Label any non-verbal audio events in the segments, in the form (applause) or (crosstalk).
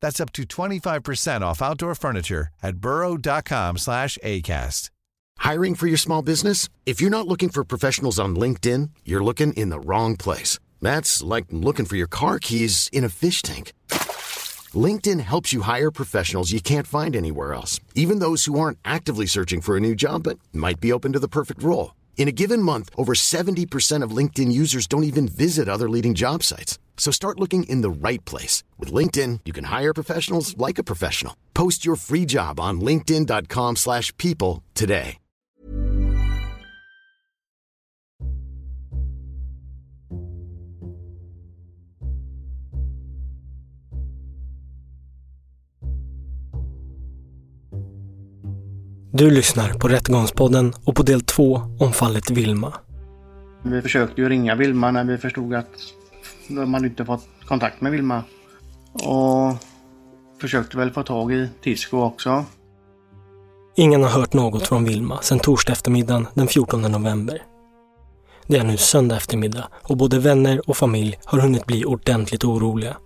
That's up to 25% off outdoor furniture at burrow.com slash ACAST. Hiring for your small business? If you're not looking for professionals on LinkedIn, you're looking in the wrong place. That's like looking for your car keys in a fish tank. LinkedIn helps you hire professionals you can't find anywhere else, even those who aren't actively searching for a new job but might be open to the perfect role. In a given month, over 70% of LinkedIn users don't even visit other leading job sites. So start looking in the right place. With LinkedIn, you can hire professionals like a professional. Post your free job on linkedin.com slash people today. Du lyssnar på Rättegångspodden och på del två om fallet Vilma. Vi försökte ju ringa Vilma när vi förstod att de hade inte fått kontakt med Vilma. Och försökte väl få tag i Tisco också. Ingen har hört något från Vilma sedan torsdag eftermiddagen den 14 november. Det är nu söndag eftermiddag och både vänner och familj har hunnit bli ordentligt oroliga.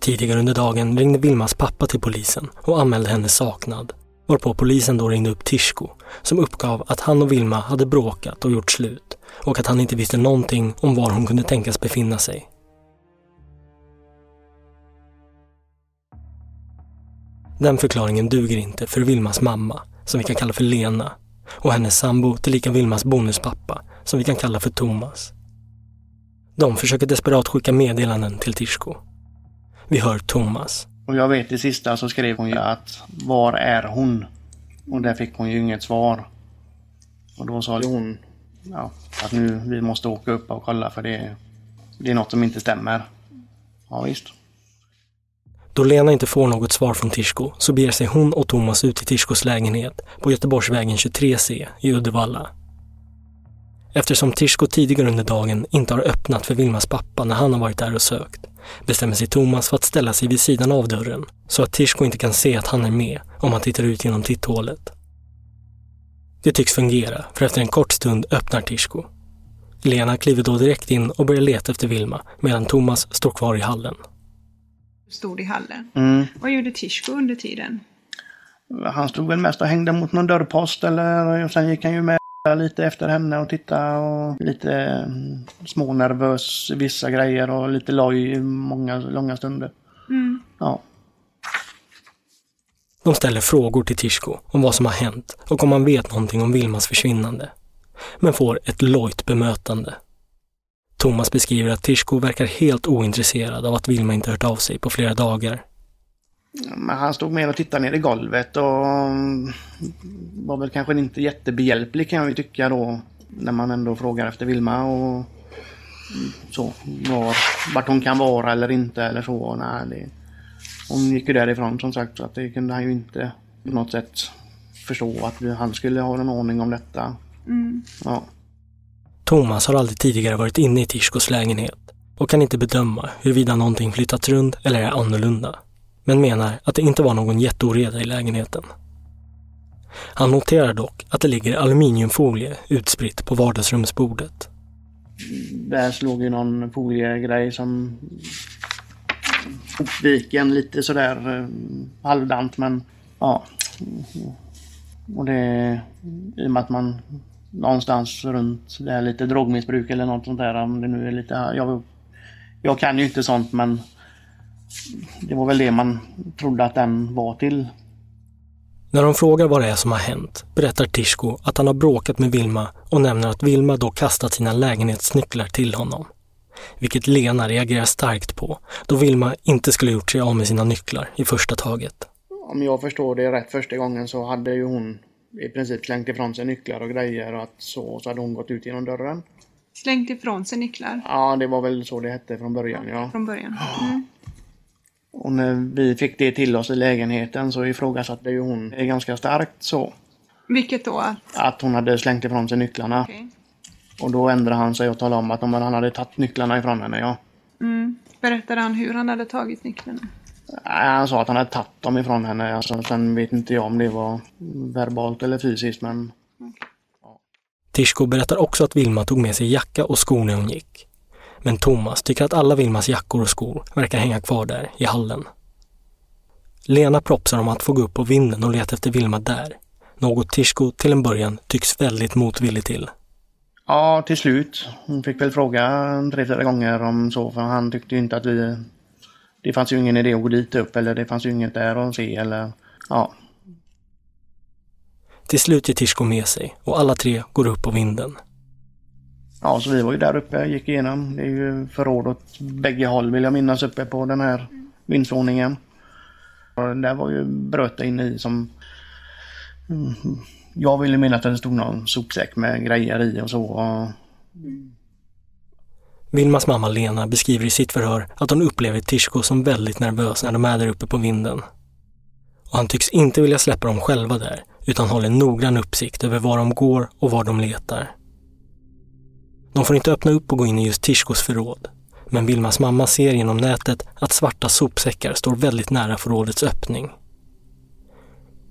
Tidigare under dagen ringde Vilmas pappa till polisen och anmälde henne saknad. Varpå polisen då ringde upp Tishko som uppgav att han och Vilma hade bråkat och gjort slut och att han inte visste någonting om var hon kunde tänkas befinna sig. Den förklaringen duger inte för Vilmas mamma, som vi kan kalla för Lena, och hennes sambo tillika Vilmas bonuspappa, som vi kan kalla för Thomas. De försöker desperat skicka meddelanden till Tishko. Vi hör Thomas. Och jag vet i sista så skrev hon ju att var är hon? Och där fick hon ju inget svar. Och då sa hon ja, att nu vi måste åka upp och kolla för det, det är något som inte stämmer. Ja visst. Då Lena inte får något svar från Tishko så beger sig hon och Thomas ut till Tishkos lägenhet på Göteborgsvägen 23C i Uddevalla. Eftersom Tishko tidigare under dagen inte har öppnat för Vilmas pappa när han har varit där och sökt bestämmer sig Thomas för att ställa sig vid sidan av dörren så att Tishko inte kan se att han är med om han tittar ut genom titthålet. Det tycks fungera, för efter en kort stund öppnar Tishko. Lena kliver då direkt in och börjar leta efter Vilma medan Thomas står kvar i hallen. Stod i hallen. Mm. Vad gjorde Tishko under tiden? Han stod väl mest och hängde mot någon dörrpost eller och sen gick han ju med lite efter henne och titta och lite mm, smånervös vissa grejer och lite loj i många långa stunder. Mm. Ja. De ställer frågor till Tishko om vad som har hänt och om han vet någonting om Vilmas försvinnande. Men får ett lojt bemötande. Thomas beskriver att Tishko verkar helt ointresserad av att Vilma inte hört av sig på flera dagar. Men han stod mer och tittade ner i golvet och var väl kanske inte jättebehjälplig kan jag ju tycka då. När man ändå frågar efter Vilma och så. Var, vart hon kan vara eller inte eller så. Nej, det, hon gick ju därifrån som sagt så att det kunde han ju inte på något sätt förstå att han skulle ha någon ordning om detta. Mm. Ja. Thomas har aldrig tidigare varit inne i Tishkos lägenhet och kan inte bedöma huruvida någonting flyttats runt eller är annorlunda. Men menar att det inte var någon jätteoreda i lägenheten. Han noterar dock att det ligger aluminiumfolie utspritt på vardagsrumsbordet. Där slog ju någon foliegrej som hopviken lite sådär eh, halvdant men ja. Och det i och med att man någonstans runt det här lite drogmissbruk eller något sånt där. Om det nu är lite, jag, jag kan ju inte sånt men det var väl det man trodde att den var till. När de frågar vad det är som har hänt berättar Tishko att han har bråkat med Vilma och nämner att Vilma då kastat sina lägenhetsnycklar till honom. Vilket Lena reagerar starkt på, då Vilma inte skulle gjort sig av med sina nycklar i första taget. Om jag förstår det rätt första gången så hade ju hon i princip slängt ifrån sig nycklar och grejer och att så, så hade hon gått ut genom dörren. Slängt ifrån sig nycklar Ja, det var väl så det hette från början, ja. från början. Mm. Och när vi fick det till oss i lägenheten så ifrågasatte ju hon det ganska starkt så. Vilket då? Att hon hade slängt ifrån sig nycklarna. Okej. Och då ändrade han sig och talade om att om han hade tagit nycklarna ifrån henne, ja. Mm. Berättade han hur han hade tagit nycklarna? Han sa att han hade tagit dem ifrån henne. Alltså, sen vet inte jag om det var verbalt eller fysiskt men Tishko berättar också att Vilma tog med sig jacka och skor när hon gick. Men Thomas tycker att alla Vilmas jackor och skor verkar hänga kvar där i hallen. Lena propsar om att få gå upp på vinden och leta efter Vilma där. Något Tishko till en början tycks väldigt motvillig till. Ja, till slut. Hon fick väl fråga tre, fyra gånger om så, för han tyckte inte att vi... Det fanns ju ingen idé att gå dit upp, eller det fanns ju inget där att se, eller... Ja. Till slut ger Tishko med sig och alla tre går upp på vinden. Ja, så vi var ju där uppe, gick igenom. Det är ju förråd åt bägge håll, vill jag minnas, uppe på den här vindsvåningen. Och där var ju bröt inne i som... Mm, Jag ville minnas att det stod någon sopsäck med grejer i och så. Och Vilmas mamma Lena beskriver i sitt förhör att hon upplever Tishko som väldigt nervös när de är där uppe på vinden. Och han tycks inte vilja släppa dem själva där, utan håller noggrann uppsikt över var de går och var de letar. De får inte öppna upp och gå in i just Tishkos förråd. Men Vilmas mamma ser genom nätet att svarta sopsäckar står väldigt nära förrådets öppning.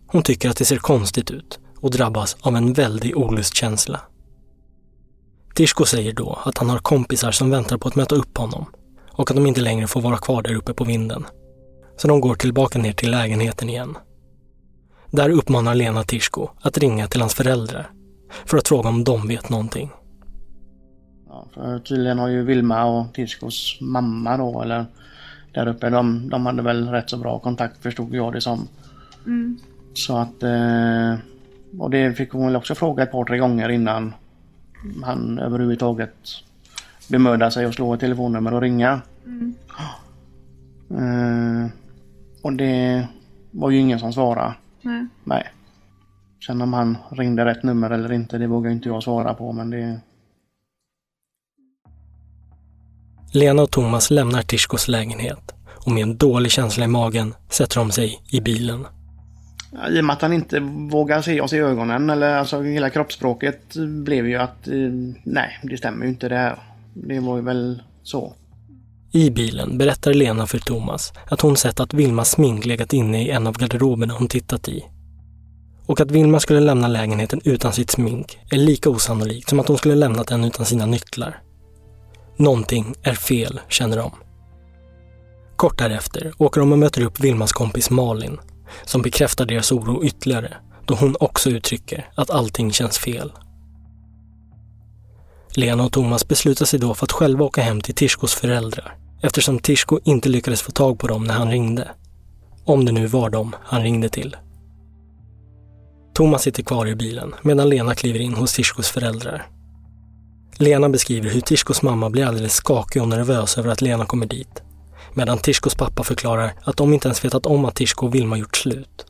Hon tycker att det ser konstigt ut och drabbas av en väldig olustkänsla. Tishko säger då att han har kompisar som väntar på att möta upp honom och att de inte längre får vara kvar där uppe på vinden. Så de går tillbaka ner till lägenheten igen. Där uppmanar Lena Tishko att ringa till hans föräldrar för att fråga om de vet någonting. För tydligen har ju Vilma och Tishkos mamma då, eller där uppe, de, de hade väl rätt så bra kontakt förstod jag det som. Så att... Eh, och det fick hon väl också fråga ett par, tre gånger innan han överhuvudtaget bemödade sig att slå ett telefonnummer och ringa. Eh, och det var ju ingen som svarade. Nej. Nej. Sen om han ringde rätt nummer eller inte, det vågar inte jag svara på men det... Lena och Thomas lämnar Tishkos lägenhet och med en dålig känsla i magen sätter de sig i bilen. I och med att han inte vågar se oss i ögonen eller alltså hela kroppsspråket blev ju att eh, nej, det stämmer ju inte det här. Det var ju väl så. I bilen berättar Lena för Thomas att hon sett att Vilmas smink legat inne i en av garderoberna hon tittat i. Och att Vilma skulle lämna lägenheten utan sitt smink är lika osannolikt som att hon skulle lämnat den utan sina nycklar. Någonting är fel, känner de. Kort därefter åker de och möter upp Vilmas kompis Malin, som bekräftar deras oro ytterligare, då hon också uttrycker att allting känns fel. Lena och Thomas beslutar sig då för att själva åka hem till Tishkos föräldrar, eftersom Tishko inte lyckades få tag på dem när han ringde. Om det nu var dem han ringde till. Thomas sitter kvar i bilen medan Lena kliver in hos Tishkos föräldrar. Lena beskriver hur Tishkos mamma blir alldeles skakig och nervös över att Lena kommer dit. Medan Tishkos pappa förklarar att de inte ens vetat om att Tishko och Vilma gjort slut.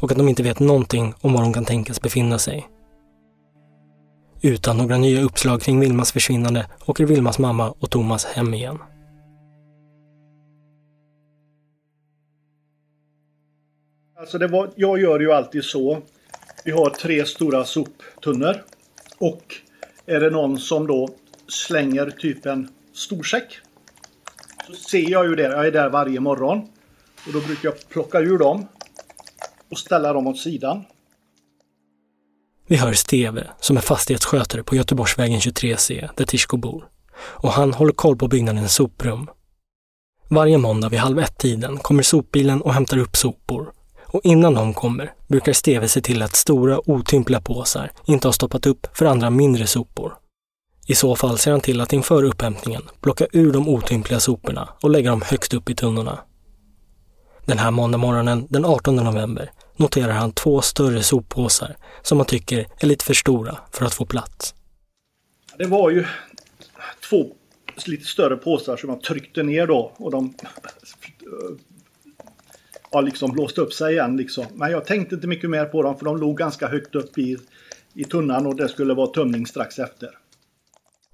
Och att de inte vet någonting om var de kan tänkas befinna sig. Utan några nya uppslag kring Vilmas försvinnande åker Vilmas mamma och Thomas hem igen. Alltså det var, jag gör ju alltid så. Vi har tre stora soptunnor. Och är det någon som då slänger typ en storsäck. Så ser jag ju det. Jag är där varje morgon. Och då brukar jag plocka ur dem. Och ställa dem åt sidan. Vi hör Steve, som är fastighetsskötare på Göteborgsvägen 23C, där Tishko bor. Och han håller koll på byggnadens soprum. Varje måndag vid halv ett-tiden kommer sopbilen och hämtar upp sopor. Och innan de kommer brukar Steve se till att stora otympliga påsar inte har stoppat upp för andra mindre sopor. I så fall ser han till att inför upphämtningen plocka ur de otympliga soporna och lägga dem högst upp i tunnorna. Den här måndagmorgonen den 18 november noterar han två större soppåsar som han tycker är lite för stora för att få plats. Det var ju två lite större påsar som jag tryckte ner då och de ja, liksom blåste upp sig igen. Liksom. Men jag tänkte inte mycket mer på dem för de låg ganska högt upp i, i tunnan och det skulle vara tömning strax efter.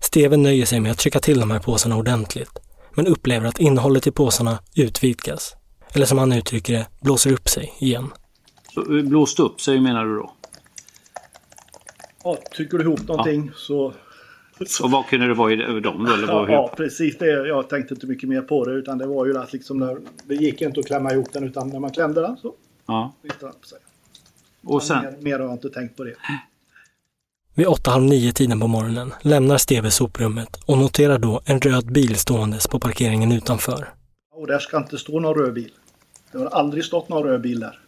Steven nöjer sig med att trycka till de här påsarna ordentligt, men upplever att innehållet i påsarna utvidgas. Eller som han uttrycker det, blåser upp sig igen. Så, eh, blåste upp sig menar du då? Ja, trycker du ihop någonting ja. så... Och vad kunde det vara i dem? Eller ja, ja, precis. Det, jag tänkte inte mycket mer på det utan det var ju att liksom när, det gick inte att klämma ihop den utan när man klämde den så ja. den upp sig. Och sen? Mer, mer har jag inte tänkt på det. Vid 8.30 tiden på morgonen lämnar Steve soprummet och noterar då en röd bil ståendes på parkeringen utanför. Och där ska inte stå någon röd bil. Det har aldrig stått någon röd bil där.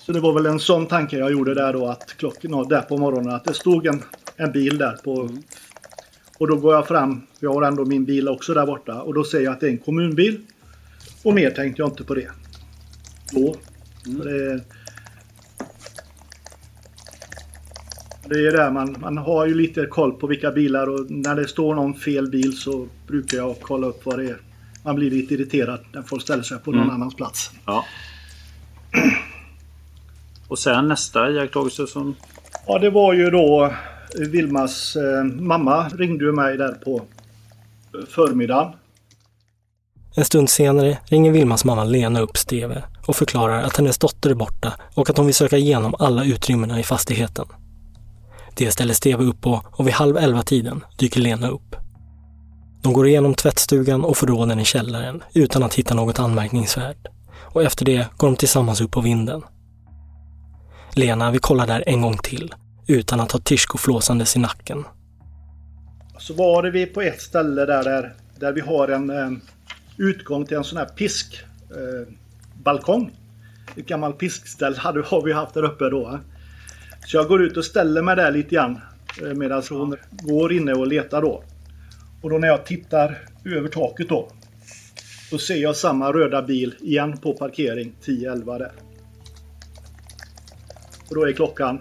Så det var väl en sån tanke jag gjorde där då att klockan där på morgonen att det stod en, en bil där på och då går jag fram, jag har ändå min bil också där borta och då ser jag att det är en kommunbil. Och mer tänkte jag inte på det. Då. Mm. Det, det är där man, man har ju lite koll på vilka bilar och när det står någon fel bil så brukar jag kolla upp vad det är. Man blir lite irriterad när folk ställer sig på någon mm. annans plats. Ja. Och sen nästa iakttagelse som... Ja, det var ju då Vilmas eh, mamma ringde ju mig där på förmiddagen. En stund senare ringer Vilmas mamma Lena upp Steve och förklarar att hennes dotter är borta och att hon vill söka igenom alla utrymmena i fastigheten. Det ställer Steve upp på och vid halv elva tiden dyker Lena upp. De går igenom tvättstugan och förråden i källaren utan att hitta något anmärkningsvärt. Och efter det går de tillsammans upp på vinden. Lena vill kolla där en gång till, utan att ha Tishko flåsandes i nacken. Så var det vi på ett ställe där, där, där vi har en en utgång till en sån här piskbalkong. Eh, ett gammalt piskställ hade, har vi haft där uppe då. Så jag går ut och ställer mig där lite grann eh, medan hon går inne och letar då. Och då när jag tittar över taket då. Då ser jag samma röda bil igen på parkering 10-11 där. Och då är klockan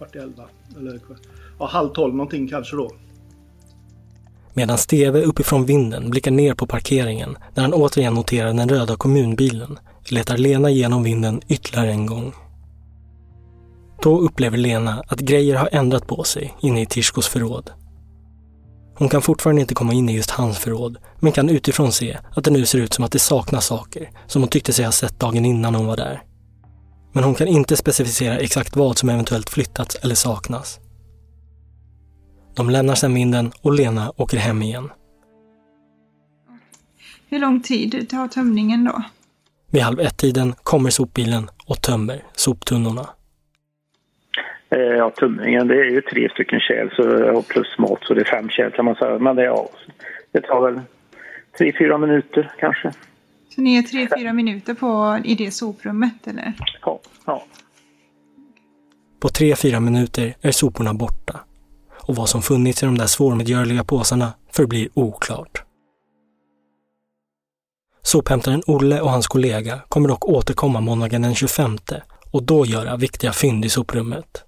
kvart i elva. Eller ja, halv tolv någonting kanske då. Medan Steve uppifrån vinden blickar ner på parkeringen när han återigen noterar den röda kommunbilen letar Lena genom vinden ytterligare en gång. Då upplever Lena att grejer har ändrat på sig inne i Tishkos förråd. Hon kan fortfarande inte komma in i just hans förråd, men kan utifrån se att det nu ser ut som att det saknas saker som hon tyckte sig ha sett dagen innan hon var där. Men hon kan inte specificera exakt vad som eventuellt flyttats eller saknas. De lämnar sedan vinden och Lena åker hem igen. Hur lång tid tar tömningen då? Vid halv ett-tiden kommer sopbilen och tömmer soptunnorna. Eh, ja, tömningen det är ju tre stycken kärl så, plus mat så det är fem kärl kan man säga. Men det, ja, det tar väl tre, fyra minuter kanske. Så ni är tre, fyra minuter på, i det soprummet eller? Ja. ja. På tre, fyra minuter är soporna borta. Och vad som funnits i de där svårmedgörliga påsarna förblir oklart. Sophämtaren Olle och hans kollega kommer dock återkomma måndagen den 25 och då göra viktiga fynd i soprummet.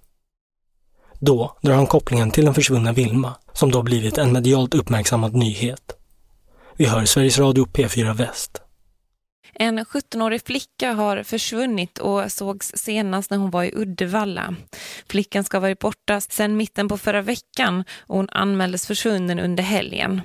Då drar han kopplingen till den försvunna Vilma, som då blivit en medialt uppmärksammad nyhet. Vi hör Sveriges Radio P4 Väst. En 17-årig flicka har försvunnit och sågs senast när hon var i Uddevalla. Flickan ska ha varit borta sedan mitten på förra veckan och hon anmäldes försvunnen under helgen.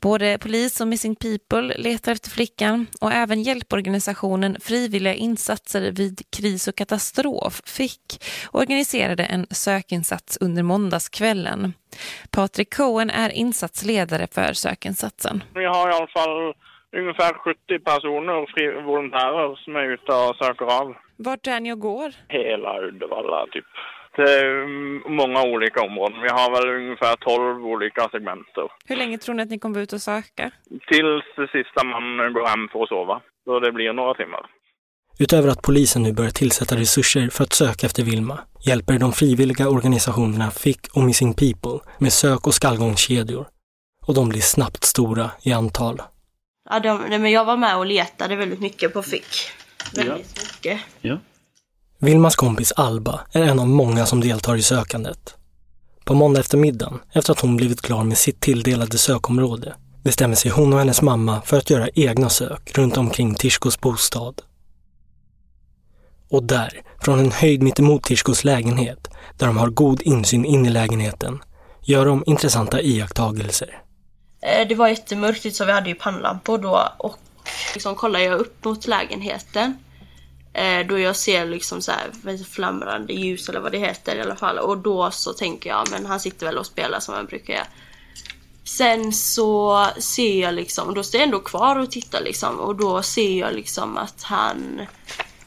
Både polis och Missing People letar efter flickan och även hjälporganisationen Frivilliga insatser vid kris och katastrof fick organiserade en sökinsats under måndagskvällen. Patrik Cohen är insatsledare för sökinsatsen. Vi har i alla fall ungefär 70 personer, fri volontärer, som är ute och söker av. Vart är ni och går? Hela Uddevalla, typ. till många olika områden. Vi har väl ungefär 12 olika segmenter. Hur länge tror ni att ni kommer ute och söka? Tills det sista man går hem för att sova. Så det blir några timmar. Utöver att polisen nu börjar tillsätta resurser för att söka efter Vilma hjälper de frivilliga organisationerna Fick och Missing People med sök och skallgångskedjor. Och de blir snabbt stora i antal. Ja, de, nej, men jag var med och letade väldigt mycket på Fick. Väldigt mycket. Ja. Vilmas kompis Alba är en av många som deltar i sökandet. På måndag eftermiddagen, efter att hon blivit klar med sitt tilldelade sökområde, bestämmer sig hon och hennes mamma för att göra egna sök runt omkring Tishkos bostad. Och där, från en höjd mittemot Tishkos lägenhet, där de har god insyn in i lägenheten, gör de intressanta iakttagelser. Eh, det var jättemörkt så vi hade ju pannlampor då och liksom kollar jag upp mot lägenheten. Eh, då jag ser liksom så här flamrande ljus eller vad det heter i alla fall. Och då så tänker jag, men han sitter väl och spelar som han brukar göra. Sen så ser jag liksom, då står jag ändå kvar och tittar liksom. Och då ser jag liksom att han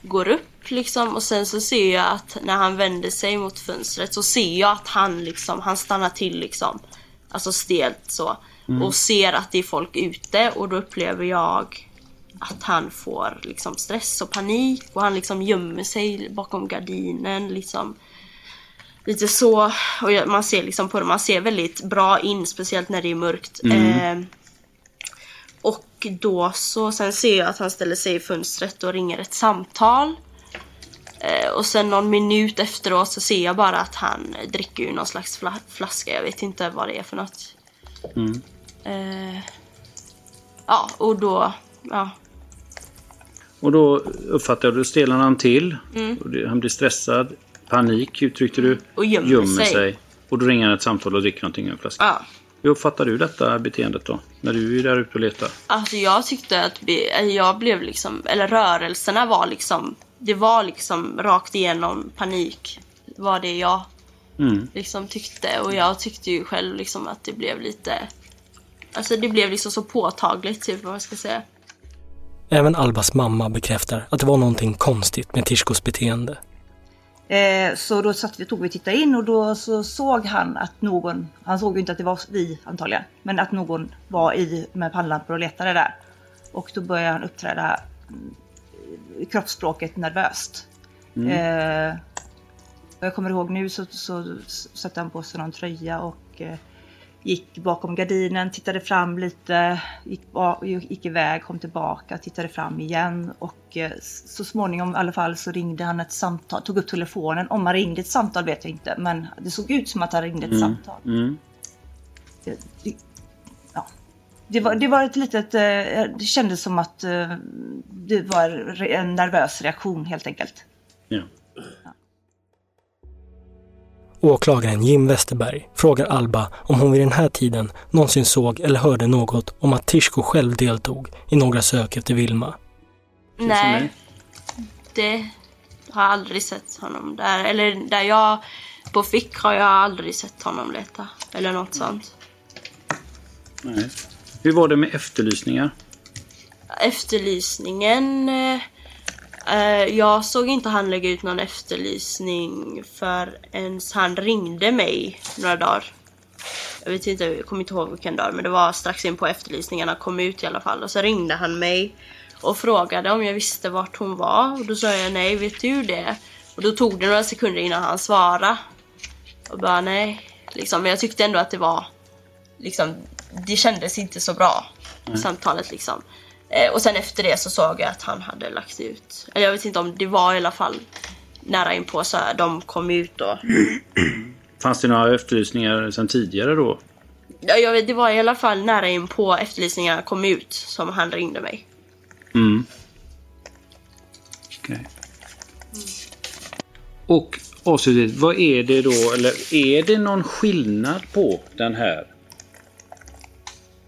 går upp liksom. Och sen så ser jag att när han vänder sig mot fönstret så ser jag att han liksom, han stannar till liksom. Alltså stelt så. Mm. Och ser att det är folk ute och då upplever jag att han får liksom stress och panik och han liksom gömmer sig bakom gardinen liksom. Lite så. Och man ser liksom på det, man ser väldigt bra in, speciellt när det är mörkt. Mm. Eh, och då så, sen ser jag att han ställer sig i fönstret och ringer ett samtal. Eh, och sen någon minut efteråt så ser jag bara att han dricker ur någon slags fla- flaska. Jag vet inte vad det är för något. Mm. Eh, ja, och då, ja. Och då uppfattar då stelnar han till. Mm. Han blir stressad. Panik uttryckte du. Och gömmer sig. Och då ringer han ett samtal och dricker någonting ur en flaska. Ja. Hur uppfattar du detta beteendet då? När du är där ute och letar? Alltså jag tyckte att jag blev liksom, eller rörelserna var liksom, det var liksom rakt igenom panik. Var det jag Mm. liksom tyckte. Och jag tyckte ju själv liksom att det blev lite, alltså det blev liksom så påtagligt typ vad man ska säga. Även Albas mamma bekräftar att det var någonting konstigt med Tishkos beteende. Eh, så då satt vi, tog vi och tittade in och då så såg han att någon, han såg ju inte att det var vi antagligen, men att någon var i med pannlampor och letade där. Och då började han uppträda mm, i kroppsspråket nervöst. Mm. Eh, jag kommer ihåg nu så, så satte han på sig någon tröja och eh, gick bakom gardinen, tittade fram lite, gick, gick iväg, kom tillbaka, tittade fram igen och eh, så småningom i alla fall så ringde han ett samtal, tog upp telefonen. Om han ringde ett samtal vet jag inte, men det såg ut som att han ringde ett Mm. samtal. Mm. Det, det, ja. det, var, det var ett litet, eh, det kändes som att eh, det var en nervös reaktion helt enkelt. Ja. Åklagaren Jim Westerberg frågar Alba om hon vid den här tiden någonsin såg eller hörde något om att Tishko själv deltog i några sök efter Vilma. Nej, det har jag aldrig sett honom där. Eller där jag, på Fick har jag aldrig sett honom leta. Eller något sånt. Nej. Hur var det med efterlysningar? Efterlysningen. Eh, jag såg inte han lägga ut någon efterlysning förrän han ringde mig några dagar. Jag vet inte, jag kommer inte ihåg vilken dag men det var strax in på efterlysningarna kom ut i alla fall. Och så ringde han mig och frågade om jag visste vart hon var. Och då sa jag nej, vet du det? Och då tog det några sekunder innan han svarade. Och bara nej. Liksom, men jag tyckte ändå att det var liksom, det kändes inte så bra. Nej. Samtalet liksom. Eh, och sen efter det så såg jag att han hade lagt ut. Eller jag vet inte om det var i alla fall nära inpå så här, de kom ut och (clears throat) Fanns det några efterlysningar sedan tidigare då? Ja, jag vet, det var i alla fall nära in på efterlysningarna kom ut som han ringde mig. Mm. Okej. Och avslutningsvis, vad är det då, eller är det någon skillnad på den här?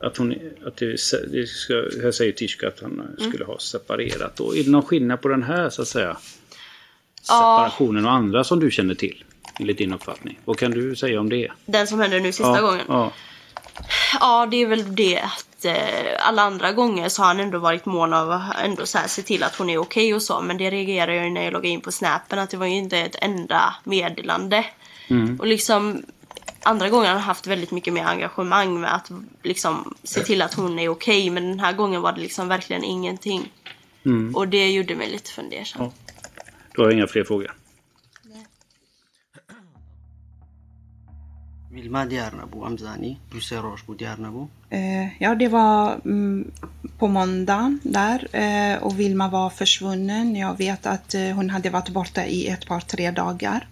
Att hon, att det, det ska, här säger Tishka att han skulle ha separerat då. Är det någon skillnad på den här så att säga? Separationen och andra som du känner till? Enligt din uppfattning. Vad kan du säga om det? den som hände nu sista ja, gången. Ja. Ja, det är väl det att eh, alla andra gånger så har han ändå varit mån av att ändå så här, se till att hon är okej okay och så. Men det reagerar jag ju när jag loggar in på snappen att det var ju inte ett enda meddelande. Mm. Och liksom andra gånger har han haft väldigt mycket mer engagemang med att liksom se till att hon är okej. Okay, men den här gången var det liksom verkligen ingenting. Mm. Och det gjorde mig lite fundersam. Ja. Då har jag inga fler frågor. Vilma Diarnabo Amzani, Brucerosh på Diarnabo. Eh, ja, det var mm, på måndagen där eh, och Vilma var försvunnen. Jag vet att eh, hon hade varit borta i ett par, tre dagar.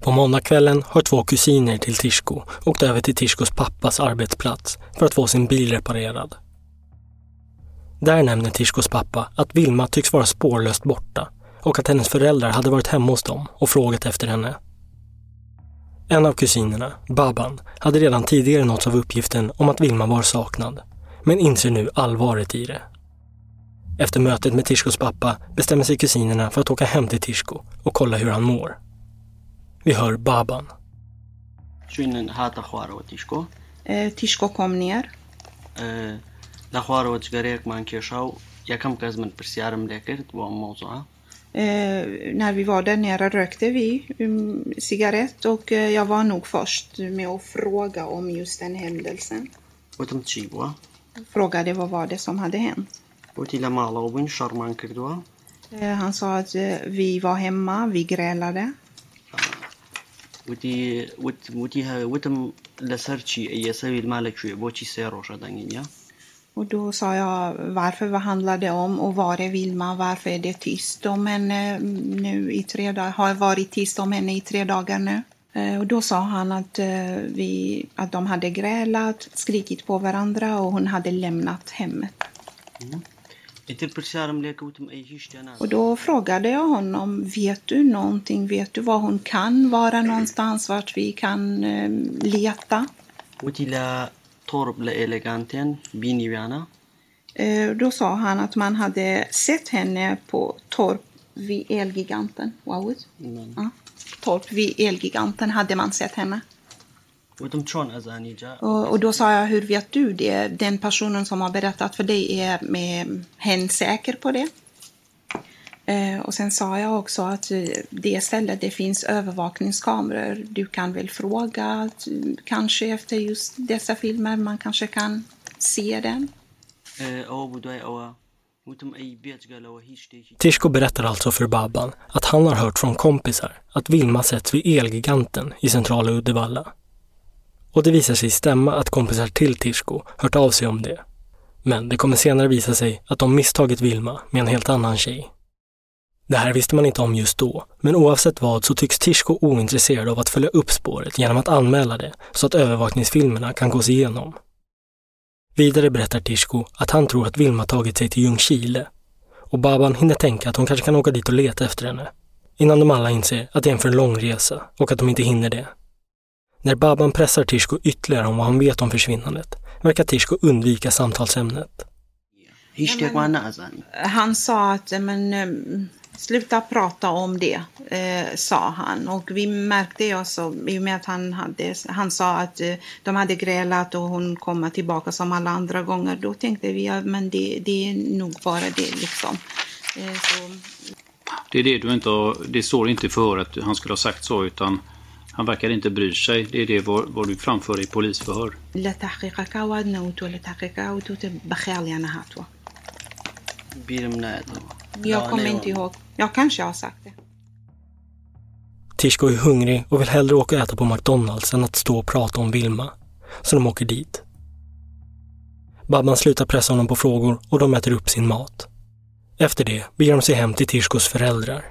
På måndagskvällen har två kusiner till Tishko åkt över till Tishkos pappas arbetsplats för att få sin bil reparerad. Där nämner Tishkos pappa att Vilma tycks vara spårlöst borta och att hennes föräldrar hade varit hemma hos dem och frågat efter henne. En av kusinerna, Baban, hade redan tidigare nåtts av uppgiften om att Vilma var saknad, men inser nu allvaret i det. Efter mötet med Tishkos pappa bestämmer sig kusinerna för att åka hem till Tishko och kolla hur han mår. Vi hör Baban. Eh, Tishko kom ner. لە خوارەوە جگەرەیەکمان کێشا و یەکەم کەس من پرسیارم لێ کرد بۆ ئەم مۆزوعە Eh, när vi var där nere rökte vi um, cigarett och eh, jag var nog först med att fråga om just den händelsen. وتم چی بووە Frågade vad var det som hade hänt. وتی لە ماڵەوە بووین شەڕمان کردووە Eh, han sa att eh, vi var hemma, vi grälade. وتی وت- وتی ها- وتم لەسەر چی ئەیە سەویل ما لەکوێ بۆچی سێ ڕۆژە دەنگینە Och då sa jag varför, vad handlar det om och var är Vilma, varför är det tyst om henne nu i tre dagar, har varit tyst om henne i tre dagar nu. Eh, Och då sa han att, eh, vi, att de hade grälat, skrikit på varandra och hon hade lämnat hemmet. ئیتر Och då frågade jag honom, vet du någonting? Vet du var hon kan vara någonstans, vart vi kan eh, leta? Eh, då sa han att man hade sett henne på torp vid Elgiganten. Wow. Mm. Ja. Torp vid Elgiganten hade man sett henne. Och, och, då sa jag, hur vet du det? Den personen som har berättat för dig, är med hen säker på det? Eh, och sen sa jag också att eh, det stället, det finns övervakningskameror. Du kan väl fråga kanske efter just dessa filmer, man kanske kan se den. Tishko berättar alltså för Baban att han har hört från kompisar att Vilma setts vid Elgiganten i centrala Uddevalla. Och det visar sig stämma att kompisar till Tishko hört av sig om det. Men det kommer senare visa sig att de misstagit Vilma med en helt annan tjej. Det här visste man inte om just då, men oavsett vad så tycks Tishko ointresserad av att följa upp spåret genom att anmäla det så att övervakningsfilmerna kan gås igenom. Vidare berättar Tishko att han tror att Vilma tagit sig till Ljungskile och Baban hinner tänka att hon kanske kan åka dit och leta efter henne. Innan de alla inser att det är en för lång resa och att de inte hinner det. När Baban pressar Tishko ytterligare om vad han vet om försvinnandet verkar Tishko undvika samtalsämnet. Alltså. Han sa att eh, men, eh, sluta prata om det, eh, sa han. Och vi märkte också, i och med att han, hade, han sa att eh, de hade grälat och hon kommer tillbaka som alla andra gånger. Då tänkte vi att ja, det, det, är nog bara det liksom. Eh, det är det du inte har, det står inte för att han skulle ha sagt så utan han verkar inte bry sig. Det är det vad, vad du framför i polisförhör. Jag kommer inte ihåg. Jag kanske har sagt det. Tishko är hungrig och vill hellre åka och äta på McDonalds än att stå och prata om Vilma. Så de åker dit. Babban slutar pressa honom på frågor och de äter upp sin mat. Efter det beger de sig hem till Tishkos föräldrar.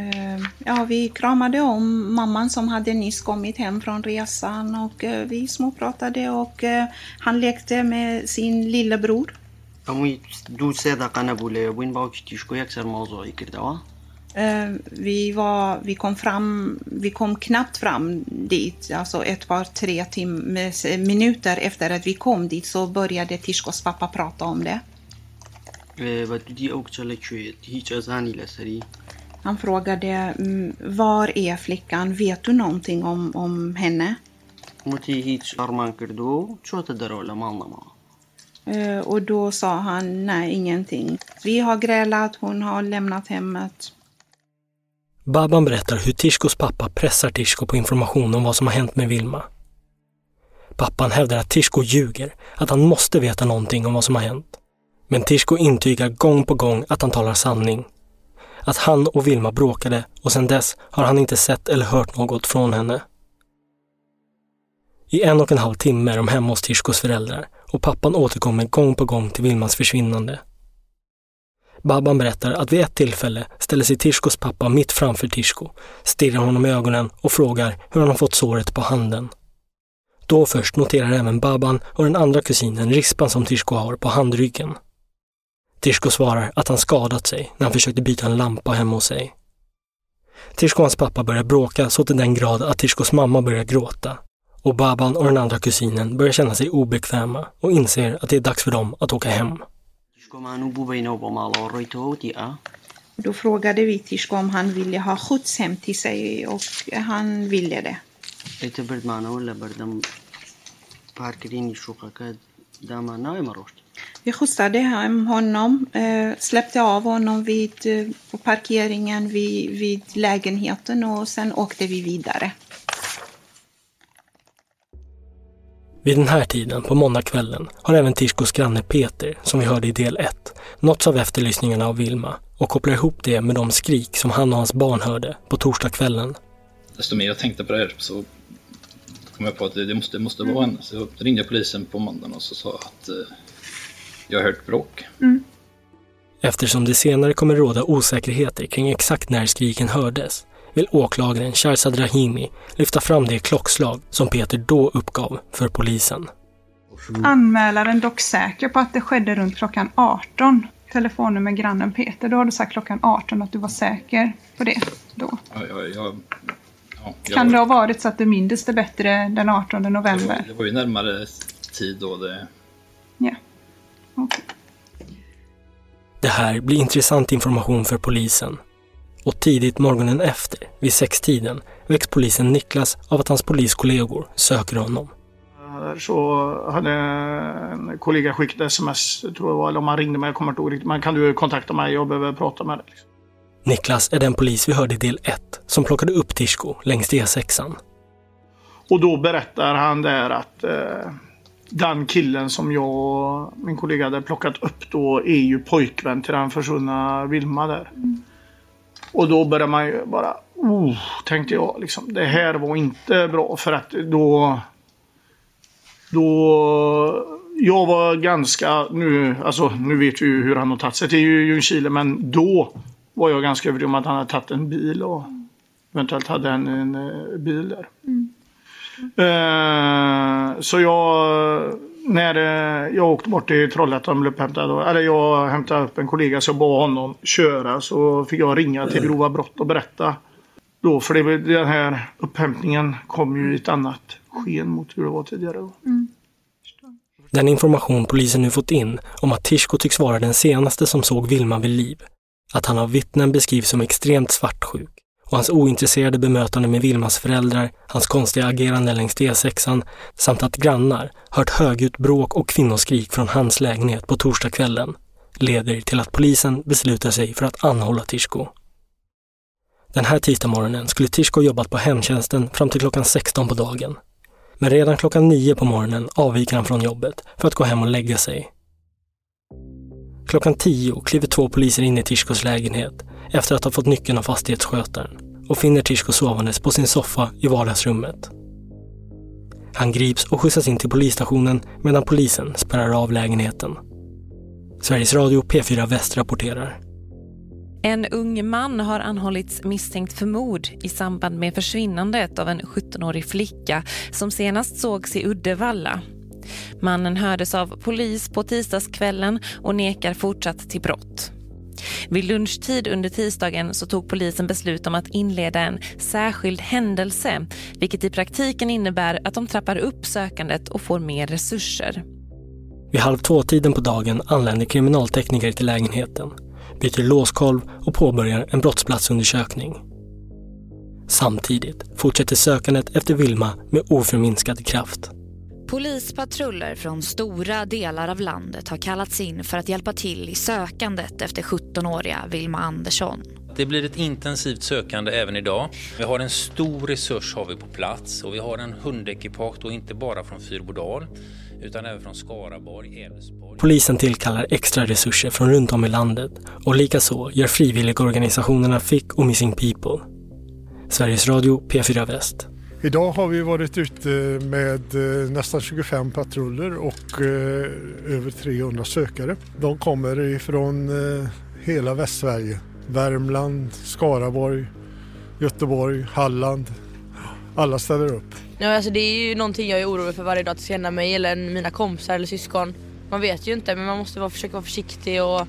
یاری لەگەڵ کرد Eh, Ja, vi kramade om mamman som hade nyss kommit hem från resan och eh, vi småpratade och eh, han lekte med sin lillebror. ئەمووی دوو سێ دەقە نەبوو لێ بووین باوکی تیشکۆ یەکسەر مۆزۆی کردەوە Eh, Vi, var, vi, kom fram, vi kom knappt fram dit, alltså ett par, tre tim- eh, minuter efter att vi kom dit så började Tishkos pappa prata om det. Han frågade mm, var är flickan? Vet du någonting om, om henne? Eh, och då sa han nej, ingenting. Vi har grälat, hon har lämnat hemmet. Baban berättar hur Tishkos pappa pressar Tishko på information om vad som har hänt med Vilma. Pappan hävdar att Tishko ljuger, att han måste veta någonting om vad som har hänt. Men Tishko intygar gång på gång att han talar sanning att han och Vilma bråkade och sedan dess har han inte sett eller hört något från henne. I en och en halv timme är de hemma hos Tishkos föräldrar och pappan återkommer gång på gång till Vilmas försvinnande. Babban berättar att vid ett tillfälle ställer sig Tishkos pappa mitt framför Tishko, stirrar honom i ögonen och frågar hur han har fått såret på handen. Då först noterar även Babban och den andra kusinen rispan som Tishko har på handryggen. Tishko svarar att han skadat sig när han försökte byta en lampa hemma hos sig. Tishko och hans pappa börjar bråka så till den grad att Tishkos mamma börjar gråta. Och Baban och den andra kusinen börjar känna sig obekväma och inser att det är dags för dem att åka hem. Då frågade vi Tishko om han ville ha skjuts hem till sig och han ville det. Lite vi skjutsade hem honom, eh, släppte av honom vid, eh, på parkeringen vid, vid lägenheten och sen åkte vi vidare. Vid den här tiden på måndagskvällen har även Tishkos granne Peter, som vi hörde i del 1, nåtts av efterlysningarna av Vilma och kopplar ihop det med de skrik som han och hans barn hörde på torsdagskvällen. Desto mer jag tänkte på det här så kom jag på att det, måste, det måste vara henne. Så jag ringde polisen på måndagen och så sa att eh, jag har hört bråk. Eftersom det senare kommer råda osäkerheter kring exakt när skriken hördes vill åklagaren Sharzad Rahimi lyfta fram det klockslag som Peter då uppgav för polisen. Anmälaren dock säker på att det skedde runt klockan 18. Telefonnummer grannen Peter. Då har du sagt klockan 18 att du var säker på det då. Ja, jag, ja, jag, Kan det ha varit så att du mindes det bättre den 18 det, var, november? det var ju närmare tid då det... Ja. Det här blir intressant information för polisen. Och tidigt morgonen efter, vid sextiden, väcks polisen Niklas av att hans poliskollegor söker honom. Så hade en kollega skickat sms, tror jag var, eller om han ringde mig, jag kommer inte ihåg riktigt. Men kan du kontakta mig, jag behöver prata med dig. Liksom. Niklas är den polis vi hörde i del 1 som plockade upp Tishko längs E6an. Och då berättar han där att eh, den killen som jag och min kollega hade plockat upp då är ju pojkvän till den försvunna Vilma där. Och då börjar man ju bara, oh, tänkte jag liksom, det här var inte bra för att då då jag var ganska, nu, alltså, nu vet vi ju hur han har tagit sig till Ljungskile men då var jag ganska övertygad om att han hade tagit en bil och eventuellt hade en, en eh, bil där. Mm. Eh, så jag, när eh, jag åkte bort till Trollhättan och blev upphämtad, då- eller jag hämtade upp en kollega så jag bad honom köra så fick jag ringa till grova brott och berätta. Då, för det, den här upphämtningen kom ju i ett annat sken mot hur det var tidigare. Då. Den information polisen nu fått in om att Tishko tycks vara den senaste som såg Vilma vid liv, att han av vittnen beskrivs som extremt svartsjuk och hans ointresserade bemötande med Vilmas föräldrar, hans konstiga agerande längs D6an samt att grannar hört högljutt bråk och kvinnoskrik från hans lägenhet på torsdagskvällen leder till att polisen beslutar sig för att anhålla Tishko. Den här tisdagsmorgonen skulle Tishko jobbat på hemtjänsten fram till klockan 16 på dagen. Men redan klockan 9 på morgonen avviker han från jobbet för att gå hem och lägga sig. Klockan 10 kliver två poliser in i Tishkos lägenhet efter att ha fått nyckeln av fastighetsskötaren och finner Tishko sovandes på sin soffa i vardagsrummet. Han grips och skjutsas in till polisstationen medan polisen spärrar av lägenheten. Sveriges Radio P4 Väst rapporterar. En ung man har anhållits misstänkt för mord i samband med försvinnandet av en 17-årig flicka som senast sågs i Uddevalla. Mannen hördes av polis på tisdagskvällen och nekar fortsatt till brott. Vid lunchtid under tisdagen så tog polisen beslut om att inleda en särskild händelse vilket i praktiken innebär att de trappar upp sökandet och får mer resurser. Vid halv två-tiden på dagen anländer kriminaltekniker till lägenheten, byter låskolv och påbörjar en brottsplatsundersökning. Samtidigt fortsätter sökandet efter Vilma med oförminskad kraft. Polispatruller från stora delar av landet har kallats in för att hjälpa till i sökandet efter 17-åriga Vilma Andersson. Det blir ett intensivt sökande även idag. Vi har en stor resurs har vi på plats och vi har en hundekipage då inte bara från Fyrbodal utan även från Skaraborg, Älvsborg. Polisen tillkallar extra resurser från runt om i landet och likaså gör frivilligorganisationerna FIC och Missing People. Sveriges Radio P4 Väst. Idag har vi varit ute med eh, nästan 25 patruller och eh, över 300 sökare. De kommer ifrån eh, hela Västsverige. Värmland, Skaraborg, Göteborg, Halland. Alla ställer upp. Ja, alltså det är ju någonting jag är orolig för varje dag, att det ska hända mig eller mina kompisar eller syskon. Man vet ju inte men man måste vara, försöka vara försiktig och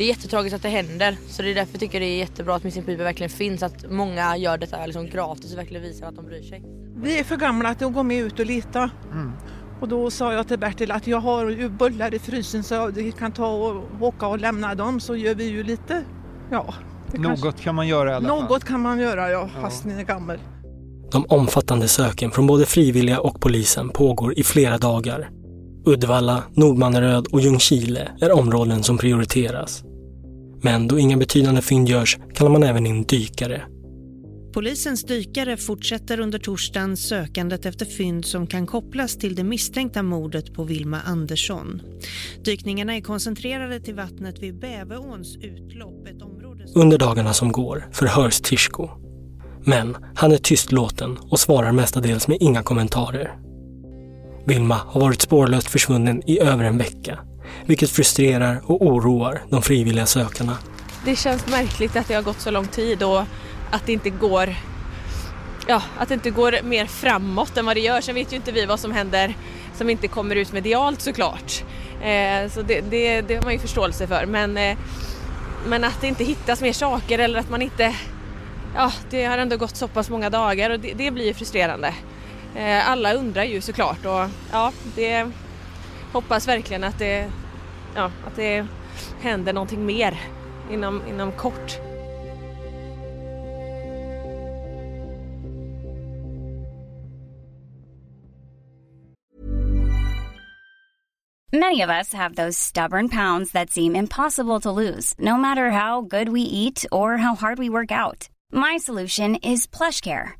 det är jättetragiskt att det händer. Så det är därför jag tycker det är jättebra att Missing People verkligen finns. Att många gör detta liksom gratis och verkligen visar att de bryr sig. Vi är för gamla att gå med ut och leta. Mm. Och då sa jag till Bertil att jag har ju bullar i frysen så jag kan ta och åka och lämna dem så gör vi ju lite, ja. Något kanske... kan man göra i alla fall. Något kan man göra ja, ja. fast ni är gammal. De omfattande söken från både frivilliga och polisen pågår i flera dagar. Uddevalla, Nordmanneröd och Ljungskile är områden som prioriteras. Men då inga betydande fynd görs kallar man även in dykare. Polisens dykare fortsätter under torsdagen sökandet efter fynd som kan kopplas till det misstänkta mordet på Vilma Andersson. Dykningarna är koncentrerade till vattnet vid Bäveåns utlopp. Ett område som... Under dagarna som går förhörs Tishko. Men han är tystlåten och svarar mestadels med inga kommentarer. Vilma har varit spårlöst försvunnen i över en vecka vilket frustrerar och oroar de frivilliga sökarna. Det känns märkligt att det har gått så lång tid och att det inte går ja, att det inte går mer framåt än vad det gör. Sen vet ju inte vi vad som händer som inte kommer ut medialt såklart. Eh, så det, det, det har man ju förståelse för. Men, eh, men att det inte hittas mer saker eller att man inte... Ja, det har ändå gått så pass många dagar och det, det blir ju frustrerande. Eh, alla undrar ju såklart och ja, det hoppas verkligen att det ja, att det händer någonting mer inom, inom kort. Many of us have those stubborn pounds that seem impossible to lose, no matter how good we eat or how hard we work out. My solution is plush care.